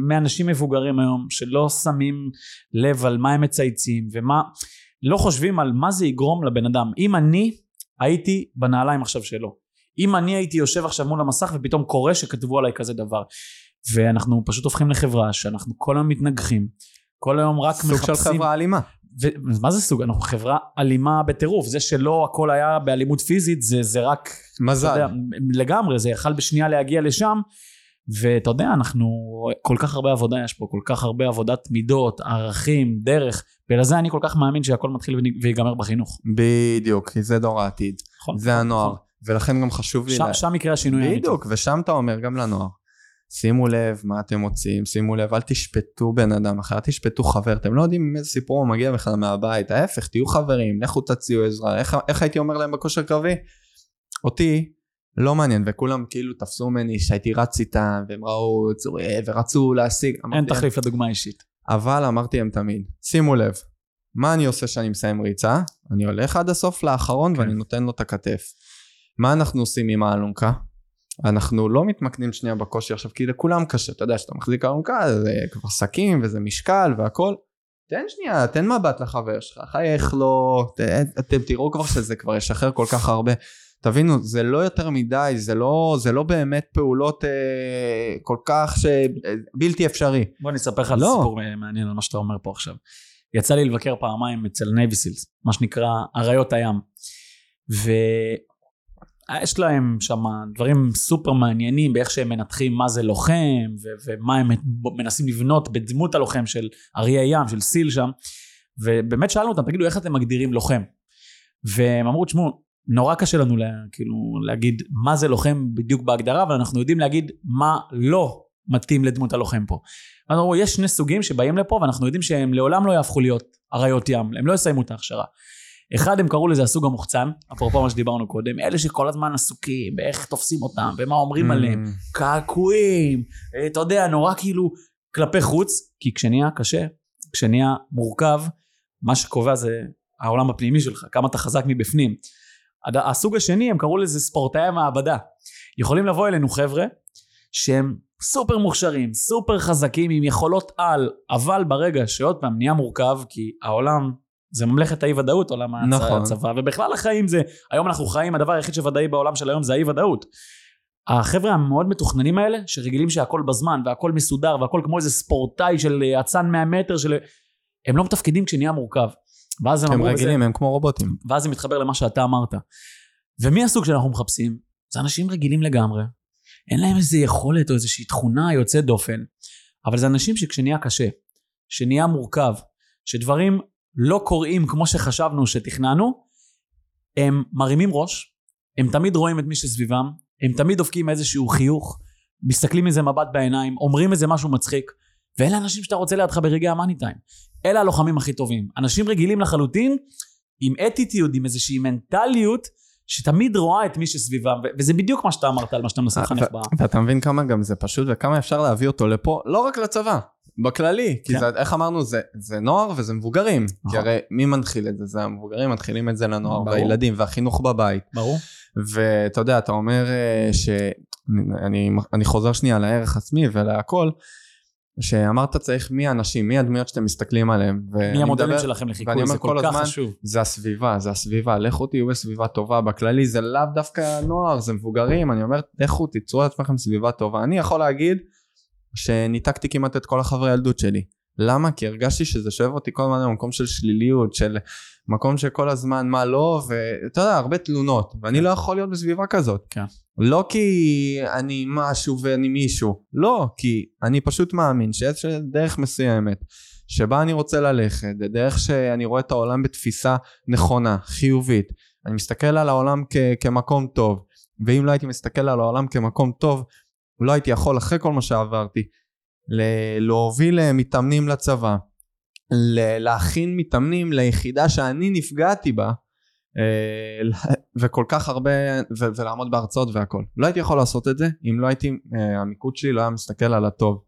מאנשים מבוגרים היום שלא שמים לב על מה הם מצייצים ומה, לא חושבים על מה זה יגרום לבן אדם. אם אני הייתי בנעליים עכשיו שלו, אם אני הייתי יושב עכשיו מול המסך ופתאום קורא שכתבו עליי כזה דבר, ואנחנו פשוט הופכים לחברה שאנחנו כל היום מתנגחים, כל היום רק סוג של מחפשים... חברה אלימה. ומה זה סוג? אנחנו חברה אלימה בטירוף. זה שלא הכל היה באלימות פיזית, זה, זה רק, מזל. יודע, לגמרי, זה יכל בשנייה להגיע לשם, ואתה יודע, אנחנו, כל כך הרבה עבודה יש פה, כל כך הרבה עבודת מידות, ערכים, דרך, ולזה אני כל כך מאמין שהכל מתחיל ויגמר בחינוך. בדיוק, כי זה דור העתיד. נכון. זה הנוער. ולכן גם חשוב לי... שם, לה- שם יקרה השינוי. בדיוק, ושם אתה אומר גם לנוער. שימו לב מה אתם מוצאים, שימו לב, אל תשפטו בן אדם אחר, אל תשפטו חבר, אתם לא יודעים עם איזה סיפור הוא מגיע בכלל מהבית, ההפך, תהיו חברים, לכו תציעו עזרה, איך, איך הייתי אומר להם בכושר קרבי? אותי לא מעניין, וכולם כאילו תפסו ממני שהייתי רץ איתם, והם ראו צורי, ורצו להשיג, אין תחליף לדוגמה אישית. אבל אמרתי להם תמיד, שימו לב, מה אני עושה כשאני מסיים ריצה? אני הולך עד הסוף לאחרון כן. ואני נותן לו את הכתף. מה אנחנו עושים עם האלונקה? אנחנו לא מתמקדים שנייה בקושי עכשיו, כי לכולם קשה, אתה יודע שאתה מחזיק אלונקה, זה כבר שקים וזה משקל והכל. תן שנייה, תן מבט לחבר שלך, חייך לו, ת, אתם תראו כבר שזה כבר ישחרר כל כך הרבה. תבינו, זה לא יותר מדי, זה לא, זה לא באמת פעולות אה, כל כך ש... אה, בלתי אפשרי. בוא אני אספר לך לא. סיפור מעניין על מה שאתה אומר פה עכשיו. יצא לי לבקר פעמיים אצל Navy SEALs, מה שנקרא אריות הים. ויש להם שם דברים סופר מעניינים באיך שהם מנתחים מה זה לוחם, ו- ומה הם מנסים לבנות בדמות הלוחם של אריה ים, של סיל שם. ובאמת שאלנו אותם, תגידו, איך אתם מגדירים לוחם? והם אמרו, תשמעו, נורא קשה לנו לה, כאילו, להגיד מה זה לוחם בדיוק בהגדרה, אבל אנחנו יודעים להגיד מה לא מתאים לדמות הלוחם פה. אז אמרו, יש שני סוגים שבאים לפה ואנחנו יודעים שהם לעולם לא יהפכו להיות אריות ים, הם לא יסיימו את ההכשרה. אחד הם קראו לזה הסוג המוחצן, אפרופו מה שדיברנו קודם, אלה שכל הזמן עסוקים באיך תופסים אותם ומה אומרים עליהם, Mm, קעקועים, אה, אתה יודע, נורא כאילו כלפי חוץ, כי כשנהיה קשה, כשנהיה מורכב, מה שקובע זה העולם הפנימי שלך, כמה אתה חזק מבפנים. הסוג השני, הם קראו לזה ספורטאי המעבדה. יכולים לבוא אלינו חבר'ה שהם סופר מוכשרים, סופר חזקים, עם יכולות על, אבל ברגע שעוד פעם נהיה מורכב, כי העולם זה ממלכת האי ודאות, עולם נכון. הצבא, ובכלל החיים זה, היום אנחנו חיים, הדבר היחיד שוודאי בעולם של היום זה האי ודאות. החבר'ה המאוד מתוכננים האלה, שרגילים שהכל בזמן והכל מסודר והכל כמו איזה ספורטאי של אה, אצן 100 מטר, של... הם לא מתפקדים כשנהיה מורכב. ואז הם הם אמרו, וזה- רגילים, הם כמו רובוטים. ואז זה מתחבר למה שאתה אמרת. ומי הסוג שאנחנו מחפשים? זה אנשים רגילים לגמרי. אין להם איזה יכולת או איזושהי תכונה יוצאת דופן, אבל זה אנשים שכשנהיה קשה, שנהיה מורכב, שדברים לא קורים כמו שחשבנו שתכננו, הם מרימים ראש, הם תמיד רואים את מי שסביבם, הם תמיד דופקים איזשהו חיוך, מסתכלים איזה מבט בעיניים, אומרים איזה משהו מצחיק, ואלה האנשים שאתה רוצה לידך ברגעי המאני טיים. אלה הלוחמים הכי טובים. אנשים רגילים לחלוטין, עם אטיטיוד, עם איזושהי מנטליות, שתמיד רואה את מי שסביבם, ו- וזה בדיוק מה שאתה אמרת על מה שאתה מנסה לחנך ב... ו- ואתה מבין כמה גם זה פשוט וכמה אפשר להביא אותו לפה, לא רק לצבא, בכללי. כי כן. זה, איך אמרנו, זה, זה נוער וזה מבוגרים. כי נכון. הרי מי מנחיל את זה? זה המבוגרים מתחילים את זה לנוער, ברור. והילדים, והחינוך בבית. ברור. ואתה יודע, אתה אומר אה, ש... אני, אני חוזר שנייה לערך עצמי ולהכל, שאמרת צריך מי האנשים, מי הדמויות שאתם מסתכלים עליהם. מי המודלים שלכם לחיקוי, זה כל כל כך הזמן, חשוב. זה הסביבה, זה הסביבה, לכו תהיו בסביבה טובה, בכללי זה לאו דווקא נוער, זה מבוגרים, אני אומר, לכו תיצרו לעצמכם סביבה טובה. אני יכול להגיד שניתקתי כמעט את כל החברי ילדות שלי. למה? כי הרגשתי שזה שואב אותי כל הזמן למקום של שליליות, של מקום שכל הזמן מה לא, ואתה יודע, הרבה תלונות, ואני לא יכול להיות בסביבה כזאת. כן. לא כי אני משהו ואני מישהו, לא, כי אני פשוט מאמין שיש דרך מסוימת שבה אני רוצה ללכת, זה דרך שאני רואה את העולם בתפיסה נכונה, חיובית. אני מסתכל על העולם כ- כמקום טוב, ואם לא הייתי מסתכל על העולם כמקום טוב, לא הייתי יכול אחרי כל מה שעברתי ל- להוביל אה, מתאמנים לצבא, ל- להכין מתאמנים ליחידה שאני נפגעתי בה, וכל כך הרבה, ו- ולעמוד בהרצאות והכל. לא הייתי יכול לעשות את זה אם לא הייתי, אה, המיקוד שלי לא היה מסתכל על הטוב.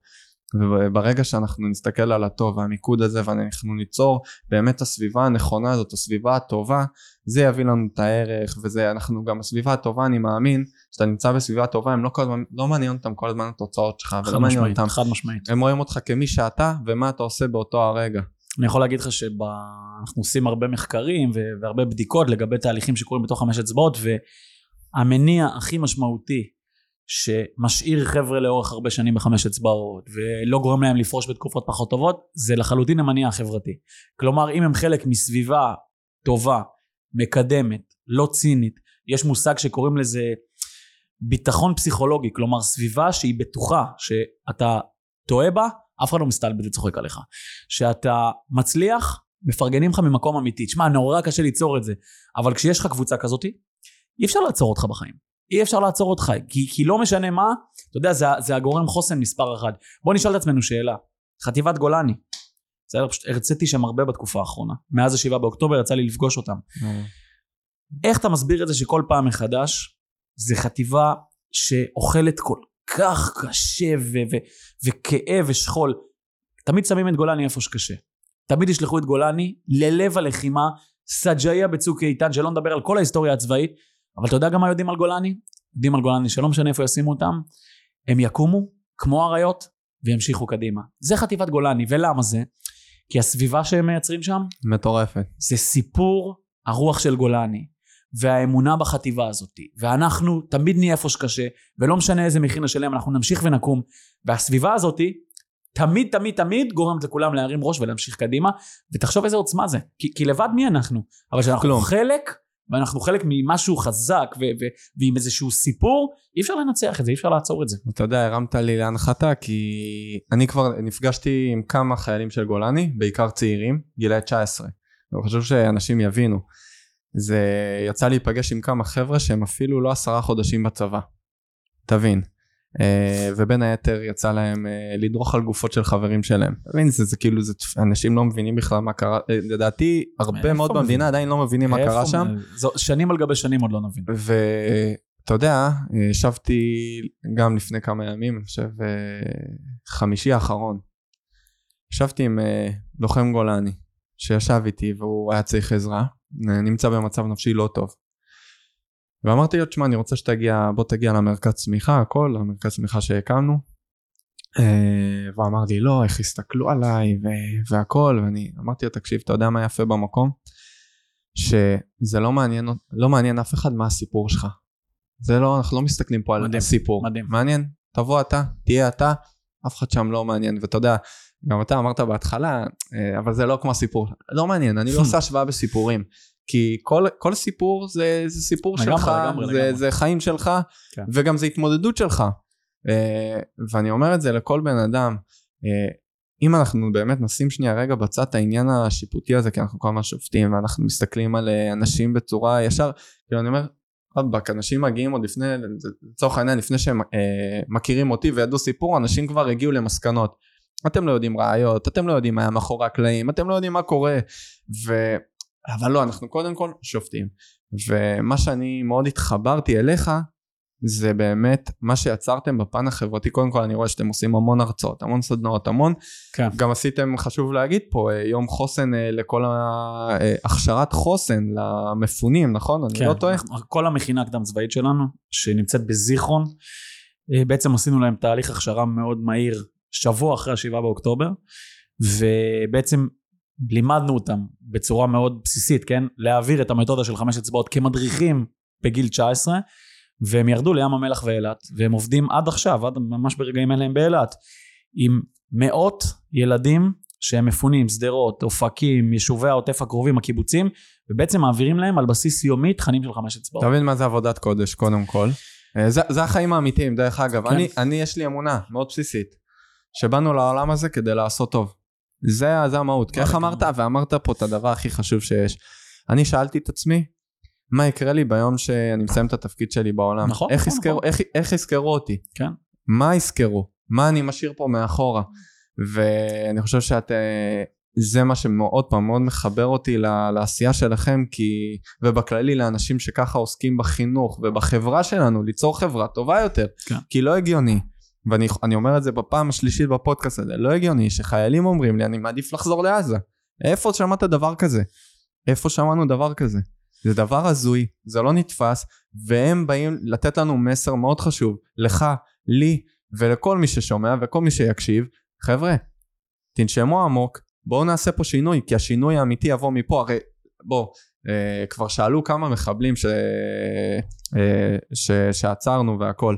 וברגע שאנחנו נסתכל על הטוב והמיקוד הזה ואנחנו ניצור באמת את הסביבה הנכונה הזאת, הסביבה הטובה, זה יביא לנו את הערך וזה, אנחנו גם הסביבה הטובה אני מאמין, שאתה נמצא בסביבה טובה הם לא כל הזמן, לא מעניין אותם כל הזמן התוצאות שלך חד ולא מעניין משמעית, אותם, חד משמעית. הם רואים אותך כמי שאתה ומה אתה עושה באותו הרגע. אני יכול להגיד לך שאנחנו עושים הרבה מחקרים והרבה בדיקות לגבי תהליכים שקורים בתוך חמש אצבעות, והמניע הכי משמעותי שמשאיר חבר'ה לאורך הרבה שנים בחמש אצבעות ולא גורם להם לפרוש בתקופות פחות טובות, זה לחלוטין המניע החברתי. כלומר, אם הם חלק מסביבה טובה, מקדמת, לא צינית, יש מושג שקוראים לזה ביטחון פסיכולוגי, כלומר סביבה שהיא בטוחה שאתה טועה בה, אף אחד לא מסתלבט וצוחק עליך. שאתה מצליח, מפרגנים לך ממקום אמיתי. תשמע, נורא קשה ליצור את זה, אבל כשיש לך קבוצה כזאת, אי אפשר לעצור אותך בחיים. אי אפשר לעצור אותך, כי, כי לא משנה מה, אתה יודע, זה, זה הגורם חוסן מספר אחד. בוא נשאל את עצמנו שאלה. חטיבת גולני, בסדר? פשוט הרציתי שם הרבה בתקופה האחרונה. מאז השבעה באוקטובר יצא לי לפגוש אותם. איך אתה מסביר את זה שכל פעם מחדש זה חטיבה שאוכלת כל כך קשה ו- ו- וכאב ושכול. תמיד שמים את גולני איפה שקשה. תמיד ישלחו את גולני ללב הלחימה, סג'איה בצוק איתן, שלא נדבר על כל ההיסטוריה הצבאית, אבל אתה יודע גם מה יודעים על גולני? יודעים על גולני שלא משנה איפה ישימו אותם, הם יקומו כמו אריות וימשיכו קדימה. זה חטיבת גולני, ולמה זה? כי הסביבה שהם מייצרים שם מטורפת. זה סיפור הרוח של גולני והאמונה בחטיבה הזאת ואנחנו תמיד נהיה איפה שקשה ולא משנה איזה מחיר נשלם אנחנו נמשיך ונקום והסביבה הזאת תמיד תמיד תמיד גורמת לכולם להרים ראש ולהמשיך קדימה ותחשוב איזה עוצמה זה כי, כי לבד מי אנחנו אבל כשאנחנו כלום. חלק ואנחנו חלק ממשהו חזק ו- ו- ועם איזשהו סיפור אי אפשר לנצח את זה אי אפשר לעצור את זה אתה יודע, הרמת לי להנחתה, כי אני כבר נפגשתי עם כמה חיילים של גולני, בעיקר צעירים, גילאי 19. אני חושב שאנשים יבינו. זה יצא להיפגש עם כמה חבר'ה שהם אפילו לא עשרה חודשים בצבא. תבין. אה, ובין היתר יצא להם אה, לדרוך על גופות של חברים שלהם. תבין, זה, זה כאילו, זה, אנשים לא מבינים בכלל מה קרה, אה, לדעתי הרבה מאוד? במדינה עדיין לא מבינים מה קרה שם. זו, שנים על גבי שנים עוד לא נבין ואתה יודע, ישבתי גם לפני כמה ימים, אני חושב חמישי האחרון, ישבתי עם לוחם גולני שישב איתי והוא היה צריך עזרה, נמצא במצב נפשי לא טוב. ואמרתי לו, תשמע, אני רוצה שתגיע, בוא תגיע למרכז צמיחה, הכל, למרכז צמיחה שהקמנו. אה, והוא אמר לי, לא, איך הסתכלו עליי ו- והכל, ואני אמרתי לו, תקשיב, אתה יודע מה יפה במקום? שזה לא מעניין, לא מעניין אף אחד מה הסיפור שלך. זה לא, אנחנו לא מסתכלים פה על מדהים, הסיפור. מדהים. מעניין, תבוא אתה, תהיה אתה, אף אחד שם לא מעניין. ואתה יודע, גם אתה אמרת בהתחלה, אה, אבל זה לא כמו הסיפור. לא מעניין, אני לא עושה השוואה בסיפורים. כי כל, כל סיפור זה, זה סיפור לגמרי, שלך, לגמרי, זה, לגמרי. זה חיים שלך, כן. וגם זה התמודדות שלך. אה, ואני אומר את זה לכל בן אדם, אה, אם אנחנו באמת נשים שנייה רגע בצד את העניין השיפוטי הזה, כי אנחנו כל הזמן שופטים ואנחנו מסתכלים על אנשים בצורה ישר, כאילו אני אומר, רבאק, אנשים מגיעים עוד לפני, לצורך העניין, לפני שהם אה, מכירים אותי וידעו סיפור, אנשים כבר הגיעו למסקנות. אתם לא יודעים ראיות, אתם לא יודעים מה היה מאחורי הקלעים, אתם לא יודעים מה קורה. ו... אבל לא, אנחנו קודם כל שופטים. ומה שאני מאוד התחברתי אליך, זה באמת מה שיצרתם בפן החברתי. קודם כל אני רואה שאתם עושים המון הרצאות, המון סדנאות, המון. כן. גם עשיתם, חשוב להגיד פה, אה, יום חוסן אה, לכל ההכשרת חוסן למפונים, נכון? אני לא טועה? כל המכינה הקדם צבאית שלנו, שנמצאת בזיכרון, אה, בעצם עשינו להם תהליך הכשרה מאוד מהיר, שבוע אחרי השבעה באוקטובר, ובעצם לימדנו אותם בצורה מאוד בסיסית, כן? להעביר את המתודה של חמש אצבעות כמדריכים בגיל 19, והם ירדו לים המלח ואילת, והם עובדים עד עכשיו, עד ממש ברגעים אלה הם באילת, עם מאות ילדים שהם מפונים, שדרות, אופקים, יישובי העוטף הקרובים, הקיבוצים, ובעצם מעבירים להם על בסיס יומי תכנים של חמש אצבעות. אתה מבין מה זה עבודת קודש, קודם כל. אה, זה, זה החיים האמיתיים, דרך אגב. כן. אני, אני, יש לי אמונה מאוד בסיסית, שבאנו לעולם הזה כדי לעשות טוב. זה, זה המהות. כי איך. אמרת, ואמרת פה את הדבר הכי חשוב שיש. אני שאלתי את עצמי, מה יקרה לי ביום שאני מסיים את התפקיד שלי בעולם? נכון, איך נכון, יזכרו, נכון. איך, איך יזכרו אותי? כן. מה יזכרו? מה אני משאיר פה מאחורה? ואני חושב שאת... אה, זה מה שמאוד פעם מאוד מחבר אותי לעשייה שלכם כי ובכללי לאנשים שככה עוסקים בחינוך ובחברה שלנו ליצור חברה טובה יותר כן. כי לא הגיוני ואני אני אומר את זה בפעם השלישית בפודקאסט הזה לא הגיוני שחיילים אומרים לי אני מעדיף לחזור לעזה. איפה שמעת דבר כזה? איפה שמענו דבר כזה? זה דבר הזוי זה לא נתפס והם באים לתת לנו מסר מאוד חשוב לך לי ולכל מי ששומע וכל מי שיקשיב חבר'ה תנשמו עמוק בואו נעשה פה שינוי כי השינוי האמיתי יבוא מפה. הרי בוא אה, כבר שאלו כמה מחבלים ש, אה, ש, שעצרנו והכל.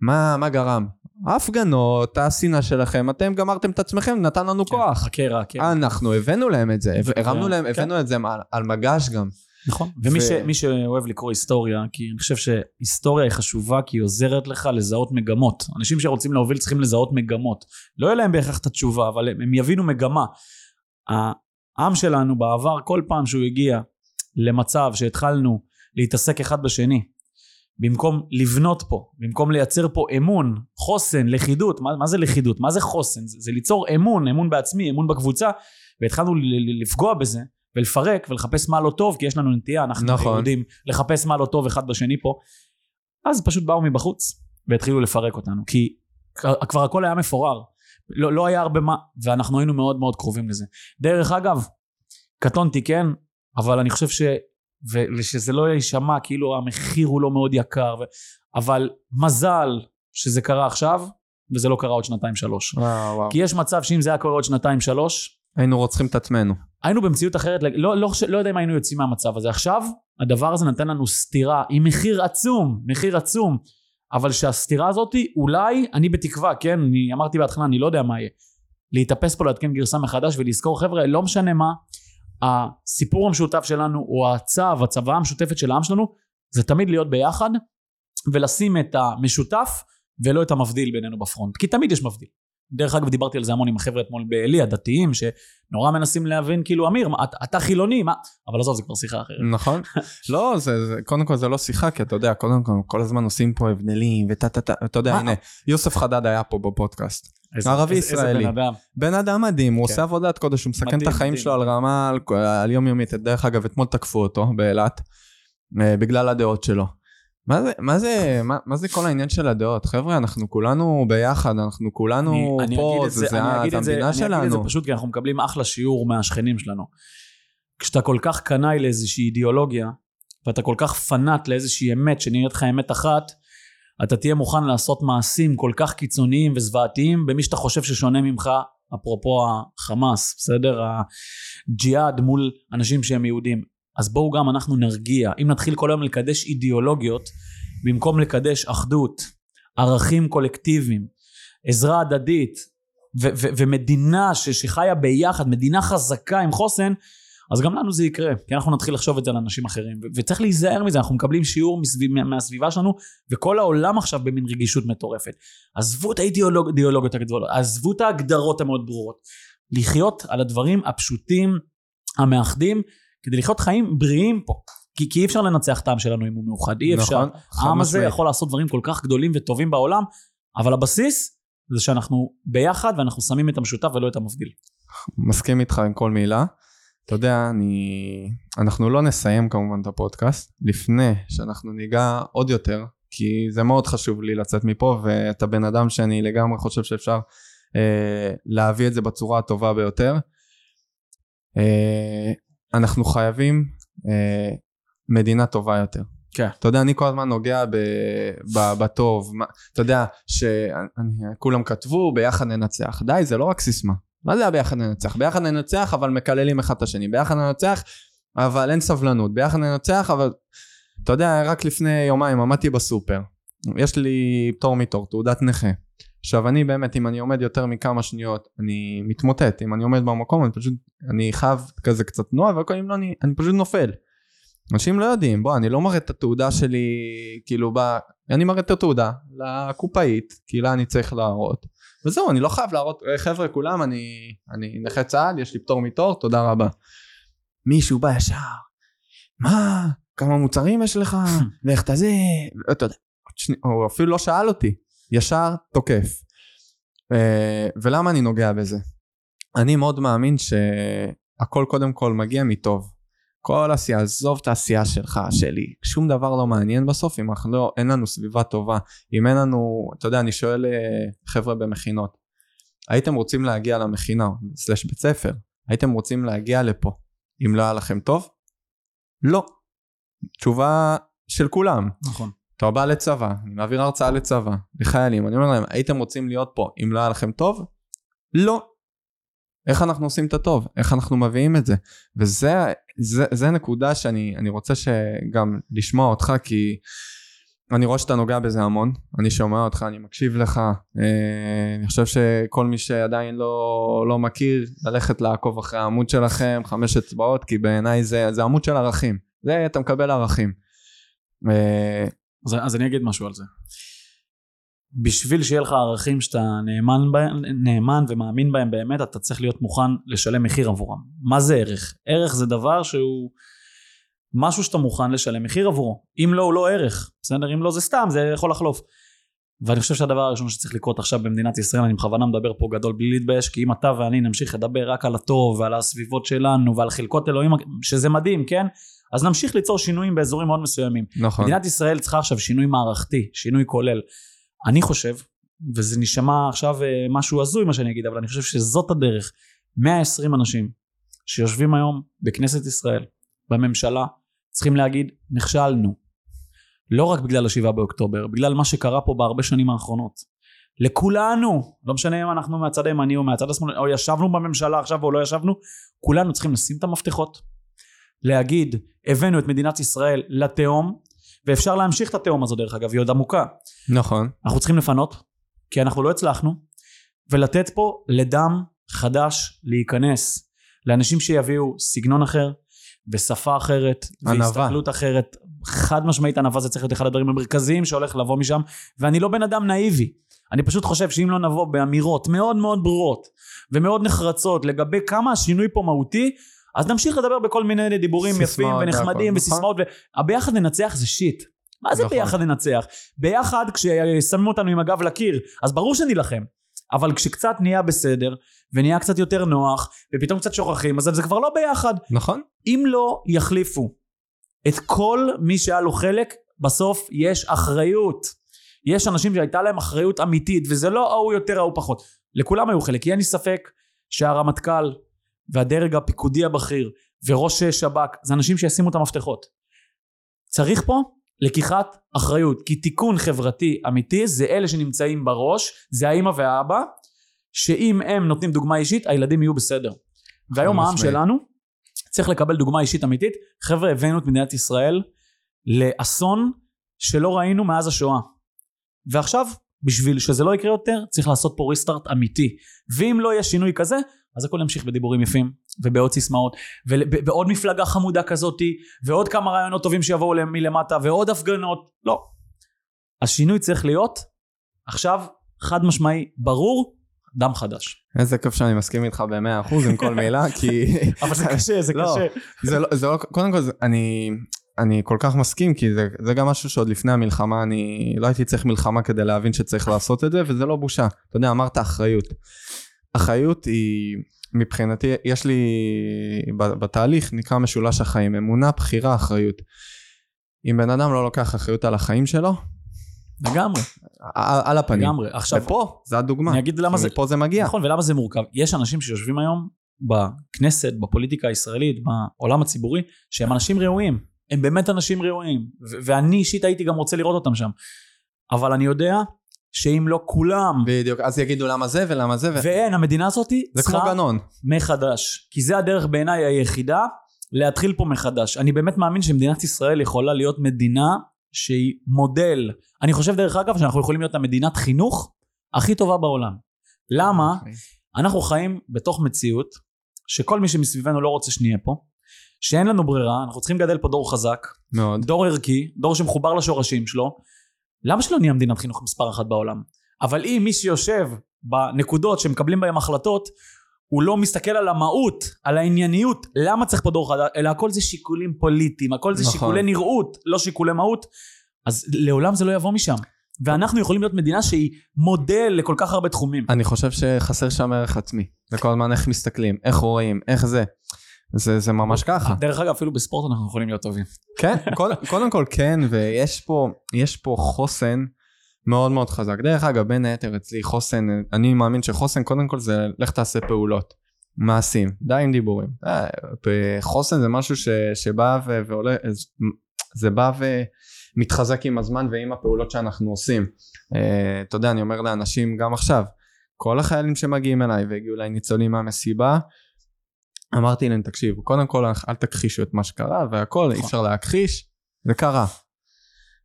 מה, מה גרם? ההפגנות, השנאה שלכם, אתם גמרתם את עצמכם, נתן לנו כוח. חכה רע, כן. אנחנו הבאנו להם את זה, ו- הרמנו ו- להם, כן. הבאנו את זה על, על מגש גם. נכון. ומי ו- ש, מי שאוהב לקרוא היסטוריה, כי אני חושב שהיסטוריה היא חשובה כי היא עוזרת לך לזהות מגמות. אנשים שרוצים להוביל צריכים לזהות מגמות. לא יהיה להם בהכרח את התשובה, אבל הם, הם יבינו מגמה. העם שלנו בעבר, כל פעם שהוא הגיע למצב שהתחלנו להתעסק אחד בשני, במקום לבנות פה, במקום לייצר פה אמון, חוסן, לכידות, מה, מה זה לכידות? מה זה חוסן? זה, זה ליצור אמון, אמון בעצמי, אמון בקבוצה, והתחלנו לפגוע בזה ולפרק ולחפש מה לא טוב, כי יש לנו נטייה, אנחנו נכון. יהודים, לחפש מה לא טוב אחד בשני פה. אז פשוט באו מבחוץ והתחילו לפרק אותנו, כי כבר- הכל היה מפורר. לא, לא היה הרבה מה, ואנחנו היינו מאוד מאוד קרובים לזה. דרך אגב, קטונתי כן, אבל אני חושב ש... ושזה לא יישמע כאילו המחיר הוא לא מאוד יקר, ו... אבל מזל שזה קרה עכשיו, וזה לא קרה עוד שנתיים שלוש. וואו וואו. כי יש מצב שאם זה היה קורה עוד שנתיים שלוש, היינו רוצחים את עצמנו. היינו במציאות אחרת, לא, לא, חושב- לא יודע אם היינו יוצאים מהמצב הזה. עכשיו, הדבר הזה נתן לנו סתירה עם מחיר עצום, מחיר עצום. אבל שהסתירה הזאת, אולי, אני בתקווה, כן? אני אמרתי בהתחלה, אני לא יודע מה יהיה. להתאפס פה, לעדכן גרסה מחדש ולזכור, חבר'ה, לא משנה מה, הסיפור המשותף שלנו, או הצו, הצוואה המשותפת של העם שלנו, זה תמיד להיות ביחד, ולשים את המשותף, ולא את המבדיל בינינו בפרונט. כי תמיד יש מבדיל. דרך אגב, דיברתי על זה המון עם החבר'ה אתמול בעלי, הדתיים, שנורא מנסים להבין, כאילו, אמיר, מה, אתה, אתה חילוני, מה? אבל עזוב, זה כבר שיחה אחרת. נכון? לא, זה, זה, קודם כל זה לא שיחה, כי אתה יודע, קודם כל, כל הזמן עושים פה הבדלים, וטה טה טה, אתה יודע? הנה, יוסף חדד היה פה בפודקאסט. ערבי ישראלי. איזה בן אדם. בן אדם מדהים, הוא כן. עושה עבודת קודש, הוא מסכן את החיים. שלו על רמה, על, יומיומית. דרך אגב, אתמול תקפו אותו באילת, אה, בגלל הדעות שלו. מה זה, מה זה, מה, מה זה כל העניין של הדעות? חבר'ה, אנחנו כולנו ביחד, אנחנו כולנו אני- פה, זה, זה- זה, אני אגיד את זה- המדינה אני אגיד את זה שלנו. פשוט כי אנחנו מקבלים אחלה שיעור מהשכנים שלנו. כשאתה כל כך קנאי לאיזושהי אידיאולוגיה, ואתה כל כך פנאט לאיזושהי אמת שנראית לך אמת אחת, אתה תהיה מוכן לעשות מעשים כל כך קיצוניים וזוועתיים במי שאתה חושב ששונה ממך, אפרופו החמאס, בסדר? הג'יהאד מול אנשים שהם יהודים. אז בואו גם אנחנו נרגיע. אם נתחיל כל היום לקדש אידיאולוגיות, במקום לקדש אחדות, ערכים קולקטיביים, עזרה הדדית, ו- ו- ומדינה ש- שחיה ביחד, מדינה חזקה עם חוסן, אז גם לנו זה יקרה, כי אנחנו נתחיל לחשוב את זה על אנשים אחרים, ו- וצריך להיזהר מזה, אנחנו מקבלים שיעור מסביב, מה- מהסביבה שלנו, וכל העולם עכשיו במין רגישות מטורפת. עזבו את האידיאולוג- האידיאולוגיות הגדולות, עזבו את ההגדרות המאוד ברורות. לחיות על הדברים הפשוטים, המאחדים, כדי לחיות חיים בריאים פה. כי, כי אי אפשר לנצח את העם שלנו אם הוא מאוחד, אי אפשר. נכון, העם הזה. יכול לעשות דברים כל כך גדולים וטובים בעולם, אבל הבסיס זה שאנחנו ביחד ואנחנו שמים את המשותף ולא את המבדיל. מסכים איתך עם כל מילה. אתה יודע, אני... אנחנו לא נסיים כמובן את הפודקאסט, לפני שאנחנו ניגע עוד יותר, כי זה מאוד חשוב לי לצאת מפה, ואתה בן אדם שאני לגמרי חושב שאפשר אה, להביא את זה בצורה הטובה ביותר. אה, אנחנו חייבים אה, מדינה טובה יותר. כן. אתה יודע, אני כל הזמן נוגע ב, ב, בטוב. מה, אתה יודע, שכולם כתבו ביחד ננצח. די, זה לא רק סיסמה. מה זה ביחד ננצח? ביחד ננצח אבל מקללים אחד את השני. ביחד ננצח אבל אין סבלנות. ביחד ננצח אבל... אתה יודע, רק לפני יומיים עמדתי בסופר. יש לי פטור מתור, תעודת נכה. עכשיו אני באמת, אם אני עומד יותר מכמה שניות, אני מתמוטט. אם אני עומד במקום, אני פשוט, אני חייב כזה קצת תנועה, והכל אם לא, אני, אני פשוט נופל. אנשים לא יודעים, בוא, אני לא מראה את התעודה שלי, כאילו, ב... אני מראה את התעודה לקופאית, כי לה אני צריך להראות. וזהו, אני לא חייב להראות, "אה, חבר'ה, כולם, אני, אני נכה צה"ל, יש לי פטור מתור, תודה רבה. מישהו בא ישר, מה, כמה מוצרים יש לך, ואיך אתה זה, אתה יודע, הוא אפילו לא שאל אותי, ישר תוקף. אה, ולמה אני נוגע בזה? אני מאוד מאמין שהכל קודם כל מגיע מטוב. כל עשייה, עזוב את העשייה שלך, שלי, שום דבר לא מעניין בסוף אם אנחנו לא, אין לנו סביבה טובה. אם אין לנו, אתה יודע, אני שואל אה, חבר'ה במכינות, הייתם רוצים להגיע למכינה, סלש בית ספר, הייתם רוצים להגיע לפה, אם לא היה לכם טוב? לא. תשובה של כולם. נכון. אתה בא לצבא, אני מעביר הרצאה לצבא, לחיילים, אני אומר להם, הייתם רוצים להיות פה אם לא היה לכם טוב? לא. איך אנחנו עושים את הטוב? איך אנחנו מביאים את זה? וזה זה, זה נקודה שאני אני רוצה שגם לשמוע אותך, כי אני רואה שאתה נוגע בזה המון, אני שומע אותך, אני מקשיב לך, אה, אני חושב שכל מי שעדיין לא, לא מכיר, ללכת לעקוב אחרי העמוד שלכם, חמש אצבעות, כי בעיניי זה, זה עמוד של ערכים. זה אתה מקבל ערכים. אה, אז, אז אני אגיד משהו על זה. בשביל שיהיה לך ערכים שאתה נאמן, בהם, נאמן ומאמין בהם באמת, אתה צריך להיות מוכן לשלם מחיר עבורם. מה זה ערך? ערך זה דבר שהוא משהו שאתה מוכן לשלם מחיר עבורו. אם לא, הוא לא ערך. בסדר? אם לא, זה סתם, זה יכול לחלוף. ואני חושב שהדבר הראשון שצריך לקרות עכשיו במדינת ישראל, אני בכוונה מדבר פה גדול בלי להתבייש, כי אם אתה ואני נמשיך לדבר רק על הטוב ועל הסביבות שלנו ועל חלקות אלוהים, שזה מדהים, כן? אז נמשיך ליצור שינויים באזורים מאוד מסוימים. נכון. מדינת ישראל צריכה עכשיו שינוי מערכתי, שינוי כולל. אני חושב, וזה נשמע עכשיו אה, משהו הזוי מה שאני אגיד, אבל אני חושב שזאת הדרך. 120 אנשים שיושבים היום בכנסת ישראל, בממשלה, צריכים להגיד, נכשלנו. לא רק בגלל השבעה באוקטובר, בגלל מה שקרה פה בהרבה שנים האחרונות. לכולנו, לא משנה אם אנחנו מהצד הימני או מהצד השמאלי, או ישבנו בממשלה עכשיו או לא ישבנו, כולנו צריכים לשים את המפתחות, להגיד, הבאנו את מדינת ישראל לתהום, ואפשר להמשיך את התהום הזו דרך אגב, היא עוד עמוקה. נכון. אנחנו צריכים לפנות, כי אנחנו לא הצלחנו, ולתת פה לדם חדש להיכנס, לאנשים שיביאו סגנון אחר, בשפה אחרת, ענווה. והסתכלות אחרת. חד משמעית ענווה זה צריך להיות אחד הדברים המרכזיים שהולך לבוא משם, ואני לא בן אדם נאיבי. אני פשוט חושב שאם לא נבוא באמירות מאוד מאוד ברורות ומאוד נחרצות לגבי כמה השינוי פה מהותי, אז נמשיך לדבר בכל מיני דיבורים יפים ונחמדים והכל, וסיסמאות, והביחד ננצח זה שיט. מה זה נכון. ביחד ננצח? ביחד כששמים אותנו עם הגב לקיר, אז ברור שנילחם. אבל כשקצת נהיה בסדר, ונהיה קצת יותר נוח, ופתאום קצת שוכחים, אז זה כבר לא ביחד. נכון. אם לא יחליפו את כל מי שהיה לו חלק, בסוף יש אחריות. יש אנשים שהייתה להם אחריות אמיתית, וזה לא ההוא יותר, ההוא פחות. לכולם היו חלק, כי אין לי ספק שהרמטכ"ל והדרג הפיקודי הבכיר וראש שב"כ זה אנשים שישימו את המפתחות. צריך פה לקיחת אחריות, כי תיקון חברתי אמיתי זה אלה שנמצאים בראש, זה האימא והאבא, שאם הם נותנים דוגמה אישית, הילדים יהיו בסדר. והיום העם. שלנו צריך לקבל דוגמה אישית אמיתית. חבר'ה, הבאנו את מדינת ישראל לאסון שלא ראינו מאז השואה. ועכשיו, בשביל שזה לא יקרה יותר, צריך לעשות פה ריסטארט אמיתי. ואם לא יהיה שינוי כזה, אז הכל ימשיך בדיבורים יפים, ובעוד סיסמאות, ובעוד מפלגה חמודה כזאתי, ועוד כמה רעיונות טובים שיבואו מלמטה, ועוד הפגנות. לא. השינוי צריך להיות, עכשיו, חד משמעי, ברור, דם חדש. איזה כיף שאני מסכים איתך במאה אחוז עם כל מילה, כי... אבל זה קשה, זה לא, קשה. זה לא, זה לא, קודם כל, אני, אני כל כך מסכים, כי זה, זה גם משהו שעוד לפני המלחמה, אני לא הייתי צריך מלחמה כדי להבין שצריך לעשות את זה, וזה לא בושה. אתה יודע, אמרת אחריות. אחריות היא, מבחינתי, יש לי, בתהליך נקרא משולש החיים, אמונה, בחירה, אחריות. אם בן אדם לא לוקח אחריות על החיים שלו, לגמרי, על, הפנים. לגמרי. עכשיו, ופה, זה הדוגמה. אני אגיד למה זה... מפה זה מגיע. נכון, ולמה זה מורכב? יש אנשים שיושבים היום בכנסת, בפוליטיקה הישראלית, בעולם הציבורי, שהם אנשים ראויים. הם באמת אנשים ראויים. ואני אישית הייתי גם רוצה לראות אותם שם. אבל אני יודע שאם לא כולם, בדיוק, אז יגידו למה זה ולמה זה, ו... ואין, המדינה הזאת צריכה גנון. מחדש. כי זה הדרך בעיניי היחידה להתחיל פה מחדש. אני באמת מאמין שמדינת ישראל יכולה להיות מדינה שהיא מודל. אני חושב דרך אגב שאנחנו יכולים להיות המדינת חינוך הכי טובה בעולם. למה? אנחנו חיים בתוך מציאות שכל מי שמסביבנו לא רוצה שנהיה פה, שאין לנו ברירה, אנחנו צריכים לגדל פה דור חזק, מאוד. דור ערכי, דור שמחובר לשורשים שלו. למה שלא נהיה מדינת חינוך מספר אחת בעולם? אבל אם מי שיושב בנקודות שמקבלים בהם החלטות, הוא לא מסתכל על המהות, על הענייניות, למה צריך פה דור חדש, אלא הכל זה שיקולים פוליטיים, הכל זה נכון. שיקולי נראות, לא שיקולי מהות, אז לעולם זה לא יבוא משם. ואנחנו יכולים להיות מדינה שהיא מודל לכל כך הרבה תחומים. אני חושב שחסר שם ערך עצמי. זה כל הזמן איך מסתכלים, איך רואים, איך זה. זה, זה ממש ככה. דרך אגב, אפילו בספורט אנחנו יכולים להיות טובים. כן, קודם, קודם כל כן, ויש פה, יש פה חוסן מאוד מאוד חזק. דרך אגב, בין היתר אצלי חוסן, אני מאמין שחוסן קודם כל זה לך תעשה פעולות. מעשים, די עם דיבורים. אה, חוסן זה משהו ש, שבא ו, ועולה, זה בא ומתחזק עם הזמן ועם הפעולות שאנחנו עושים. אה, אתה יודע, אני אומר לאנשים גם עכשיו, כל החיילים שמגיעים אליי והגיעו אליי ניצולים מהמסיבה, אמרתי להם, תקשיבו, קודם כל אל תכחישו את מה שקרה והכל, אי אפשר להכחיש, זה קרה.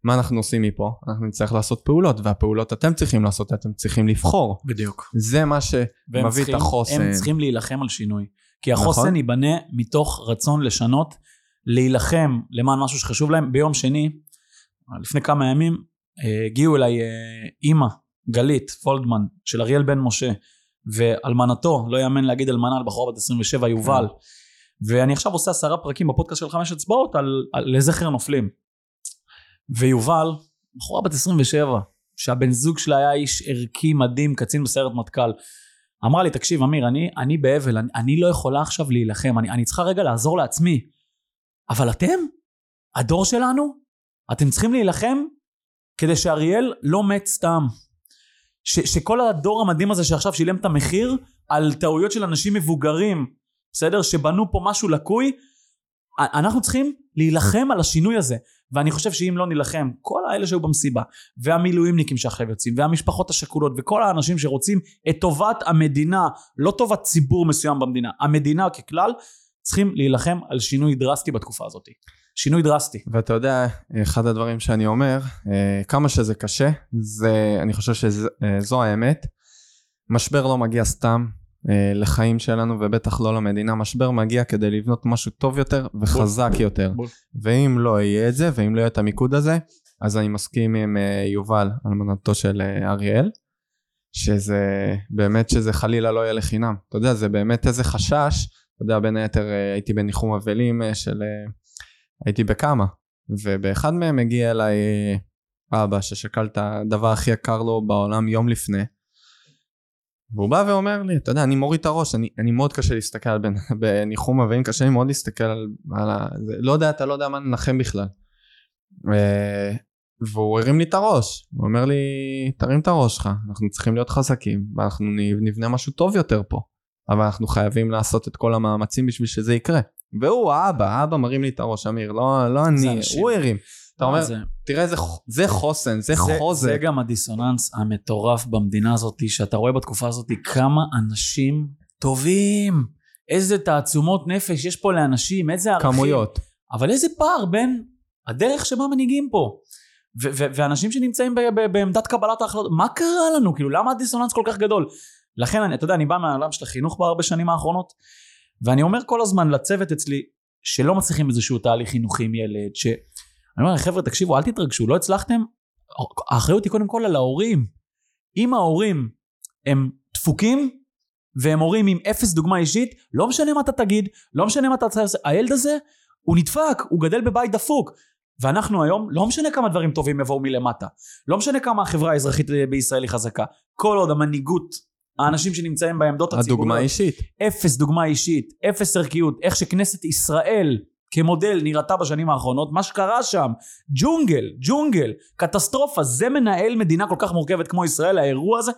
מה אנחנו עושים מפה? אנחנו נצטרך לעשות פעולות, והפעולות אתם צריכים לעשות, אתם צריכים לבחור. בדיוק. זה מה שמביא את החוסן. הם צריכים להילחם על שינוי. כי החוסן נכון. ייבנה מתוך רצון לשנות להילחם למען משהו שחשוב להם. ביום שני, לפני כמה ימים, אה, הגיעו אליי אה, אימא, גלית פולדמן, של אריאל בן משה, ואלמנתו, לא יאמן להגיד אלמנה על בחורה בת 27, יובל. ואני עכשיו עושה עשרה פרקים בפודקאסט של חמש אצבעות על, על לזכר נופלים. ויובל, בחורה בת 27, שהבן זוג שלה היה איש ערכי מדהים, קצין בסיירת מטכ"ל. אמרה לי, תקשיב, אמיר, אני, אני באבל, אני, אני לא יכולה עכשיו להילחם, אני, אני צריכה רגע לעזור לעצמי. אבל אתם, הדור שלנו, אתם צריכים להילחם כדי שאריאל לא מת סתם. ש, שכל הדור המדהים הזה שעכשיו שילם את המחיר על טעויות של אנשים מבוגרים, בסדר? שבנו פה משהו לקוי, אנחנו צריכים להילחם על השינוי הזה. ואני חושב שאם לא נילחם, כל האלה שהיו במסיבה, והמילואימניקים שעכשיו יוצאים, והמשפחות השכולות, וכל האנשים שרוצים את טובת המדינה, לא טובת ציבור מסוים במדינה, המדינה ככלל, צריכים להילחם על שינוי דרסטי בתקופה הזאת. שינוי דרסטי. ואתה יודע, אחד הדברים שאני אומר, אה, כמה שזה קשה, זה, אני חושב שזו אה, האמת. משבר לא מגיע סתם אה, לחיים שלנו, ובטח לא למדינה. משבר מגיע כדי לבנות משהו טוב יותר וחזק בול. יותר. בול. ואם לא יהיה את זה, ואם לא יהיה את המיקוד הזה, אז אני מסכים עם יובל, אלמנתו של אריאל, שזה באמת שזה חלילה לא יהיה לחינם. אתה יודע, זה באמת איזה חשש. אתה יודע, בין היתר הייתי בניחום אבלים של הייתי בכמה, ובאחד מהם הגיע אליי אה, אבא ששקל את הדבר הכי יקר לו בעולם יום לפני. והוא בא ואומר לי, אתה יודע, אני מוריד את הראש, אני, אני מאוד קשה להסתכל בן, בניחום אבאים, קשה לי מאוד להסתכל על, על ה... זה, לא יודע, אתה לא יודע מה לנחם בכלל. ו... והוא הרים לי את הראש, הוא אומר לי, תרים את הראש שלך, אנחנו צריכים להיות חזקים, ואנחנו נבנה משהו טוב יותר פה, אבל אנחנו חייבים לעשות את כל המאמצים בשביל שזה יקרה. והוא האבא, האבא מרים לי את הראש, אמיר, לא, לא אני, הוא הרים. אתה אומר, זה... תראה, זה, זה חוסן, זה, זה חוזק. זה גם הדיסוננס המטורף במדינה הזאת, שאתה רואה בתקופה הזאת כמה אנשים טובים, איזה תעצומות נפש יש פה לאנשים, איזה ערכים. כמויות. אבל איזה פער בין הדרך שבה מנהיגים פה. ו- ו- ואנשים שנמצאים ב- ב- בעמדת קבלת ההחלטות, מה קרה לנו? כאילו, למה הדיסוננס כל כך גדול? לכן, אני, אתה יודע, אני בא מהעולם של החינוך בהרבה שנים האחרונות, ואני אומר כל הזמן לצוות אצלי, שלא מצליחים איזשהו תהליך חינוכי עם ילד, ש... אני אומר, חבר'ה, תקשיבו, אל תתרגשו, לא הצלחתם, האחריות היא קודם כל על ההורים. אם ההורים הם דפוקים, והם הורים עם אפס דוגמה אישית, לא משנה מה אתה תגיד, לא משנה מה אתה תעשה, הילד הזה, הוא נדפק, הוא גדל בבית דפוק. ואנחנו היום, לא משנה כמה דברים טובים יבואו מלמטה, לא משנה כמה החברה האזרחית בישראל היא חזקה, כל עוד המנהיגות האנשים שנמצאים בעמדות הציבוריות. הדוגמה אישית. אפס דוגמה אישית, אפס ערכיות, איך שכנסת ישראל כמודל נראתה בשנים האחרונות, מה שקרה שם, ג'ונגל, ג'ונגל, קטסטרופה, זה מנהל מדינה כל כך מורכבת כמו ישראל, האירוע הזה,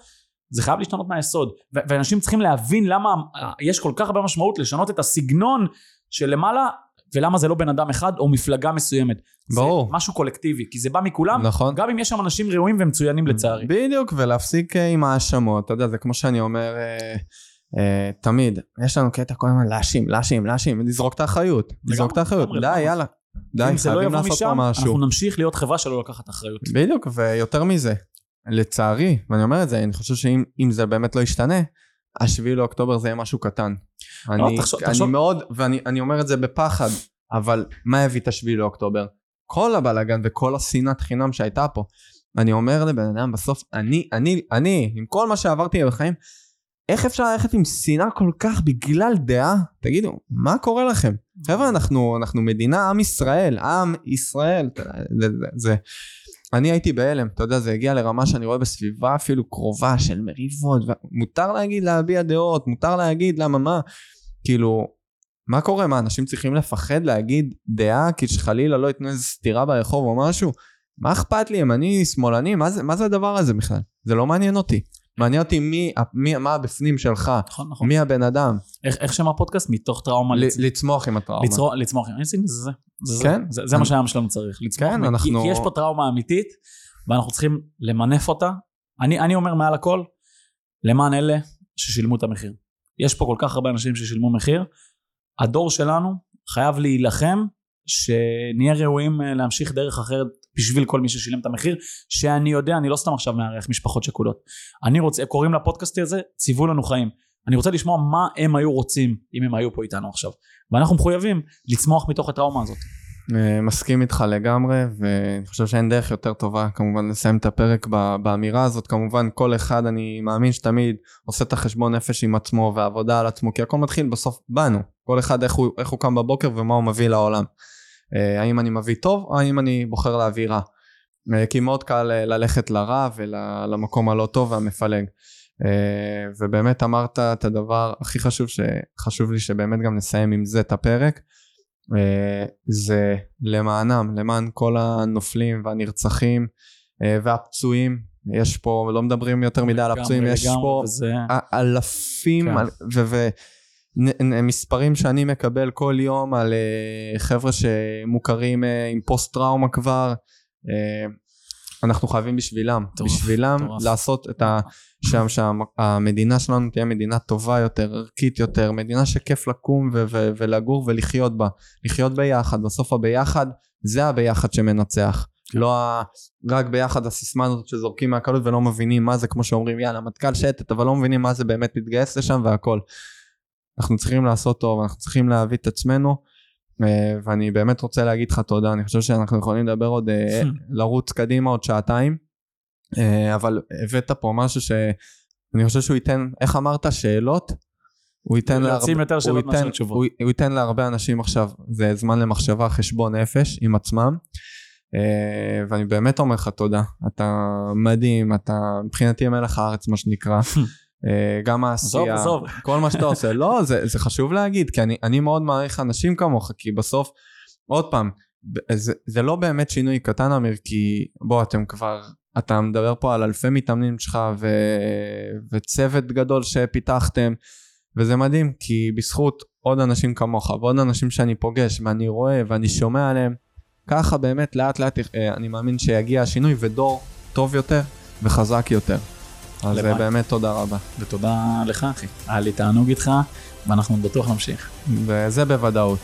זה חייב להשתנות מהיסוד. ואנשים צריכים להבין למה יש כל כך הרבה משמעות לשנות את הסגנון שלמעלה ולמה זה לא בן אדם אחד או מפלגה מסוימת. ברור. זה משהו קולקטיבי, כי זה בא מכולם, נכון. גם אם יש שם אנשים ראויים ומצוינים לצערי. בדיוק, ולהפסיק אה, עם האשמות, אתה יודע, זה כמו שאני אומר אה, אה, תמיד, יש לנו קטע כל הזמן להאשים, להאשים, להאשים, לזרוק את האחריות, לזרוק את האחריות, די, יאללה. די, לא חייבים לעשות משם, פה משהו. אנחנו נמשיך להיות חברה שלא לקחת אחריות. בדיוק, ויותר מזה, לצערי, ואני אומר את זה, אני חושב שאם זה באמת לא ישתנה, השביעי לאוקטובר זה יהיה משהו קטן. לא, אני, תחשוב, אני תחשוב. מאוד, ואני אומר את זה בפחד, אבל מה הביא את השביעי לאוקטובר? כל הבלאגן וכל השנאת חינם שהייתה פה. אני אומר לבן אדם בסוף, אני, אני, אני, עם כל מה שעברתי בחיים, איך אפשר ללכת עם שנאה כל כך בגלל דעה? תגידו, מה קורה לכם? חבר'ה, אנחנו, אנחנו מדינה, עם ישראל, עם ישראל, זה, זה, זה. אני הייתי בהלם, אתה יודע, זה הגיע לרמה שאני רואה בסביבה אפילו קרובה של מריבות, מותר להגיד להביע דעות, מותר להגיד למה מה, כאילו, מה קורה? מה, אנשים צריכים לפחד להגיד דעה כי שחלילה לא ייתנו איזה סטירה ברחוב או משהו? מה אכפת לי, ימני, שמאלני, מה זה, מה זה הדבר הזה בכלל? זה לא מעניין אותי. מעניין אותי מי, מי, מה הבפנים שלך, נכון, נכון. מי הבן אדם. איך, איך שם הפודקאסט? מתוך טראומה. לצ... לצמוח עם הטראומה. לצמוח, לצמוח. זה, זה, זה, זה, כן? זה, זה מה שהעם שלנו צריך. לצמוח. כן, אנחנו... כי, כי יש פה טראומה אמיתית, ואנחנו צריכים למנף אותה. אני, אני אומר מעל הכל, למען אלה ששילמו את המחיר. יש פה כל כך הרבה אנשים ששילמו מחיר, הדור שלנו חייב להילחם שנהיה ראויים אה, להמשיך דרך אחרת בשביל כל מי ששילם את המחיר שאני יודע אני לא סתם עכשיו מארח משפחות שכולות אני רוצה קוראים לפודקאסט הזה ציוו לנו חיים אני רוצה לשמוע מה הם היו רוצים אם הם היו פה איתנו עכשיו. ואנחנו מחויבים לצמוח מתוך הטראומה הזאת. אה, מסכים איתך לגמרי, ואני חושב שאין דרך יותר טובה כמובן לסיים את הפרק באמירה הזאת. כמובן כל אחד, אני מאמין שתמיד עושה את החשבון נפש עם עצמו ועבודה על עצמו, כי הכל מתחיל בסוף בנו. כל אחד איך הוא, איך הוא קם בבוקר ומה הוא מביא לעולם. אה, האם אני מביא טוב או האם אני בוחר להביא רע. אה, כי מאוד קל ללכת לרע ולמקום הלא טוב והמפלג. ובאמת אמרת את הדבר הכי חשוב שחשוב לי שבאמת גם נסיים עם זה את הפרק. אה, זה למענם, למען כל הנופלים והנרצחים אה, והפצועים. יש פה, לא מדברים יותר מדי על הפצועים, יש פה וזה... אלפים כן. ומספרים שאני מקבל כל יום על אה, חבר'ה שמוכרים עם פוסט טראומה כבר. אנחנו חייבים בשבילם, טוב, בשבילם טוב. לעשות את ה... שם שהמדינה שלנו תהיה מדינה טובה יותר, ערכית יותר, מדינה שכיף לקום ו- ו- ולגור ולחיות בה, לחיות ביחד, בסוף הביחד זה הביחד שמנצח, כן. לא ה- רק ביחד הסיסמה הזאת שזורקים מהקלות ולא מבינים מה זה כמו שאומרים יאללה מטכ"ל שטת אבל לא מבינים מה זה באמת להתגייס לשם והכל. אנחנו צריכים לעשות טוב, אנחנו צריכים להביא את עצמנו אה, ואני באמת רוצה להגיד לך תודה, אני חושב שאנחנו יכולים לדבר עוד, אה, לרוץ קדימה עוד שעתיים, אה, אבל הבאת פה משהו שאני חושב שהוא ייתן, איך אמרת, שאלות? הוא ייתן, להרבה, יותר הוא, ייתן. הוא, הוא ייתן להרבה אנשים עכשיו, זה זמן למחשבה, חשבון נפש עם עצמם. ואני באמת אומר לך תודה, אתה מדהים, אתה מבחינתי מלך הארץ מה שנקרא. אה, גם העשייה, כל מה שאתה עושה. לא, זה, זה חשוב להגיד, כי אני, אני מאוד מעריך אנשים כמוך, כי בסוף, עוד פעם, זה, זה לא באמת שינוי קטן אמיר, כי בוא, אתם כבר, אתה מדבר פה על אלפי מתאמנים שלך ו, וצוות גדול שפיתחתם, וזה מדהים, כי בזכות עוד אנשים כמוך ועוד אנשים שאני פוגש ואני רואה ואני שומע עליהם, ככה באמת לאט לאט אה, אני מאמין שיגיע השינוי ודור טוב יותר וחזק יותר. אז לבא. באמת תודה רבה. ותודה לך אחי, היה לי תענוג איתך, ואנחנו בטוח נמשיך. וזה בוודאות.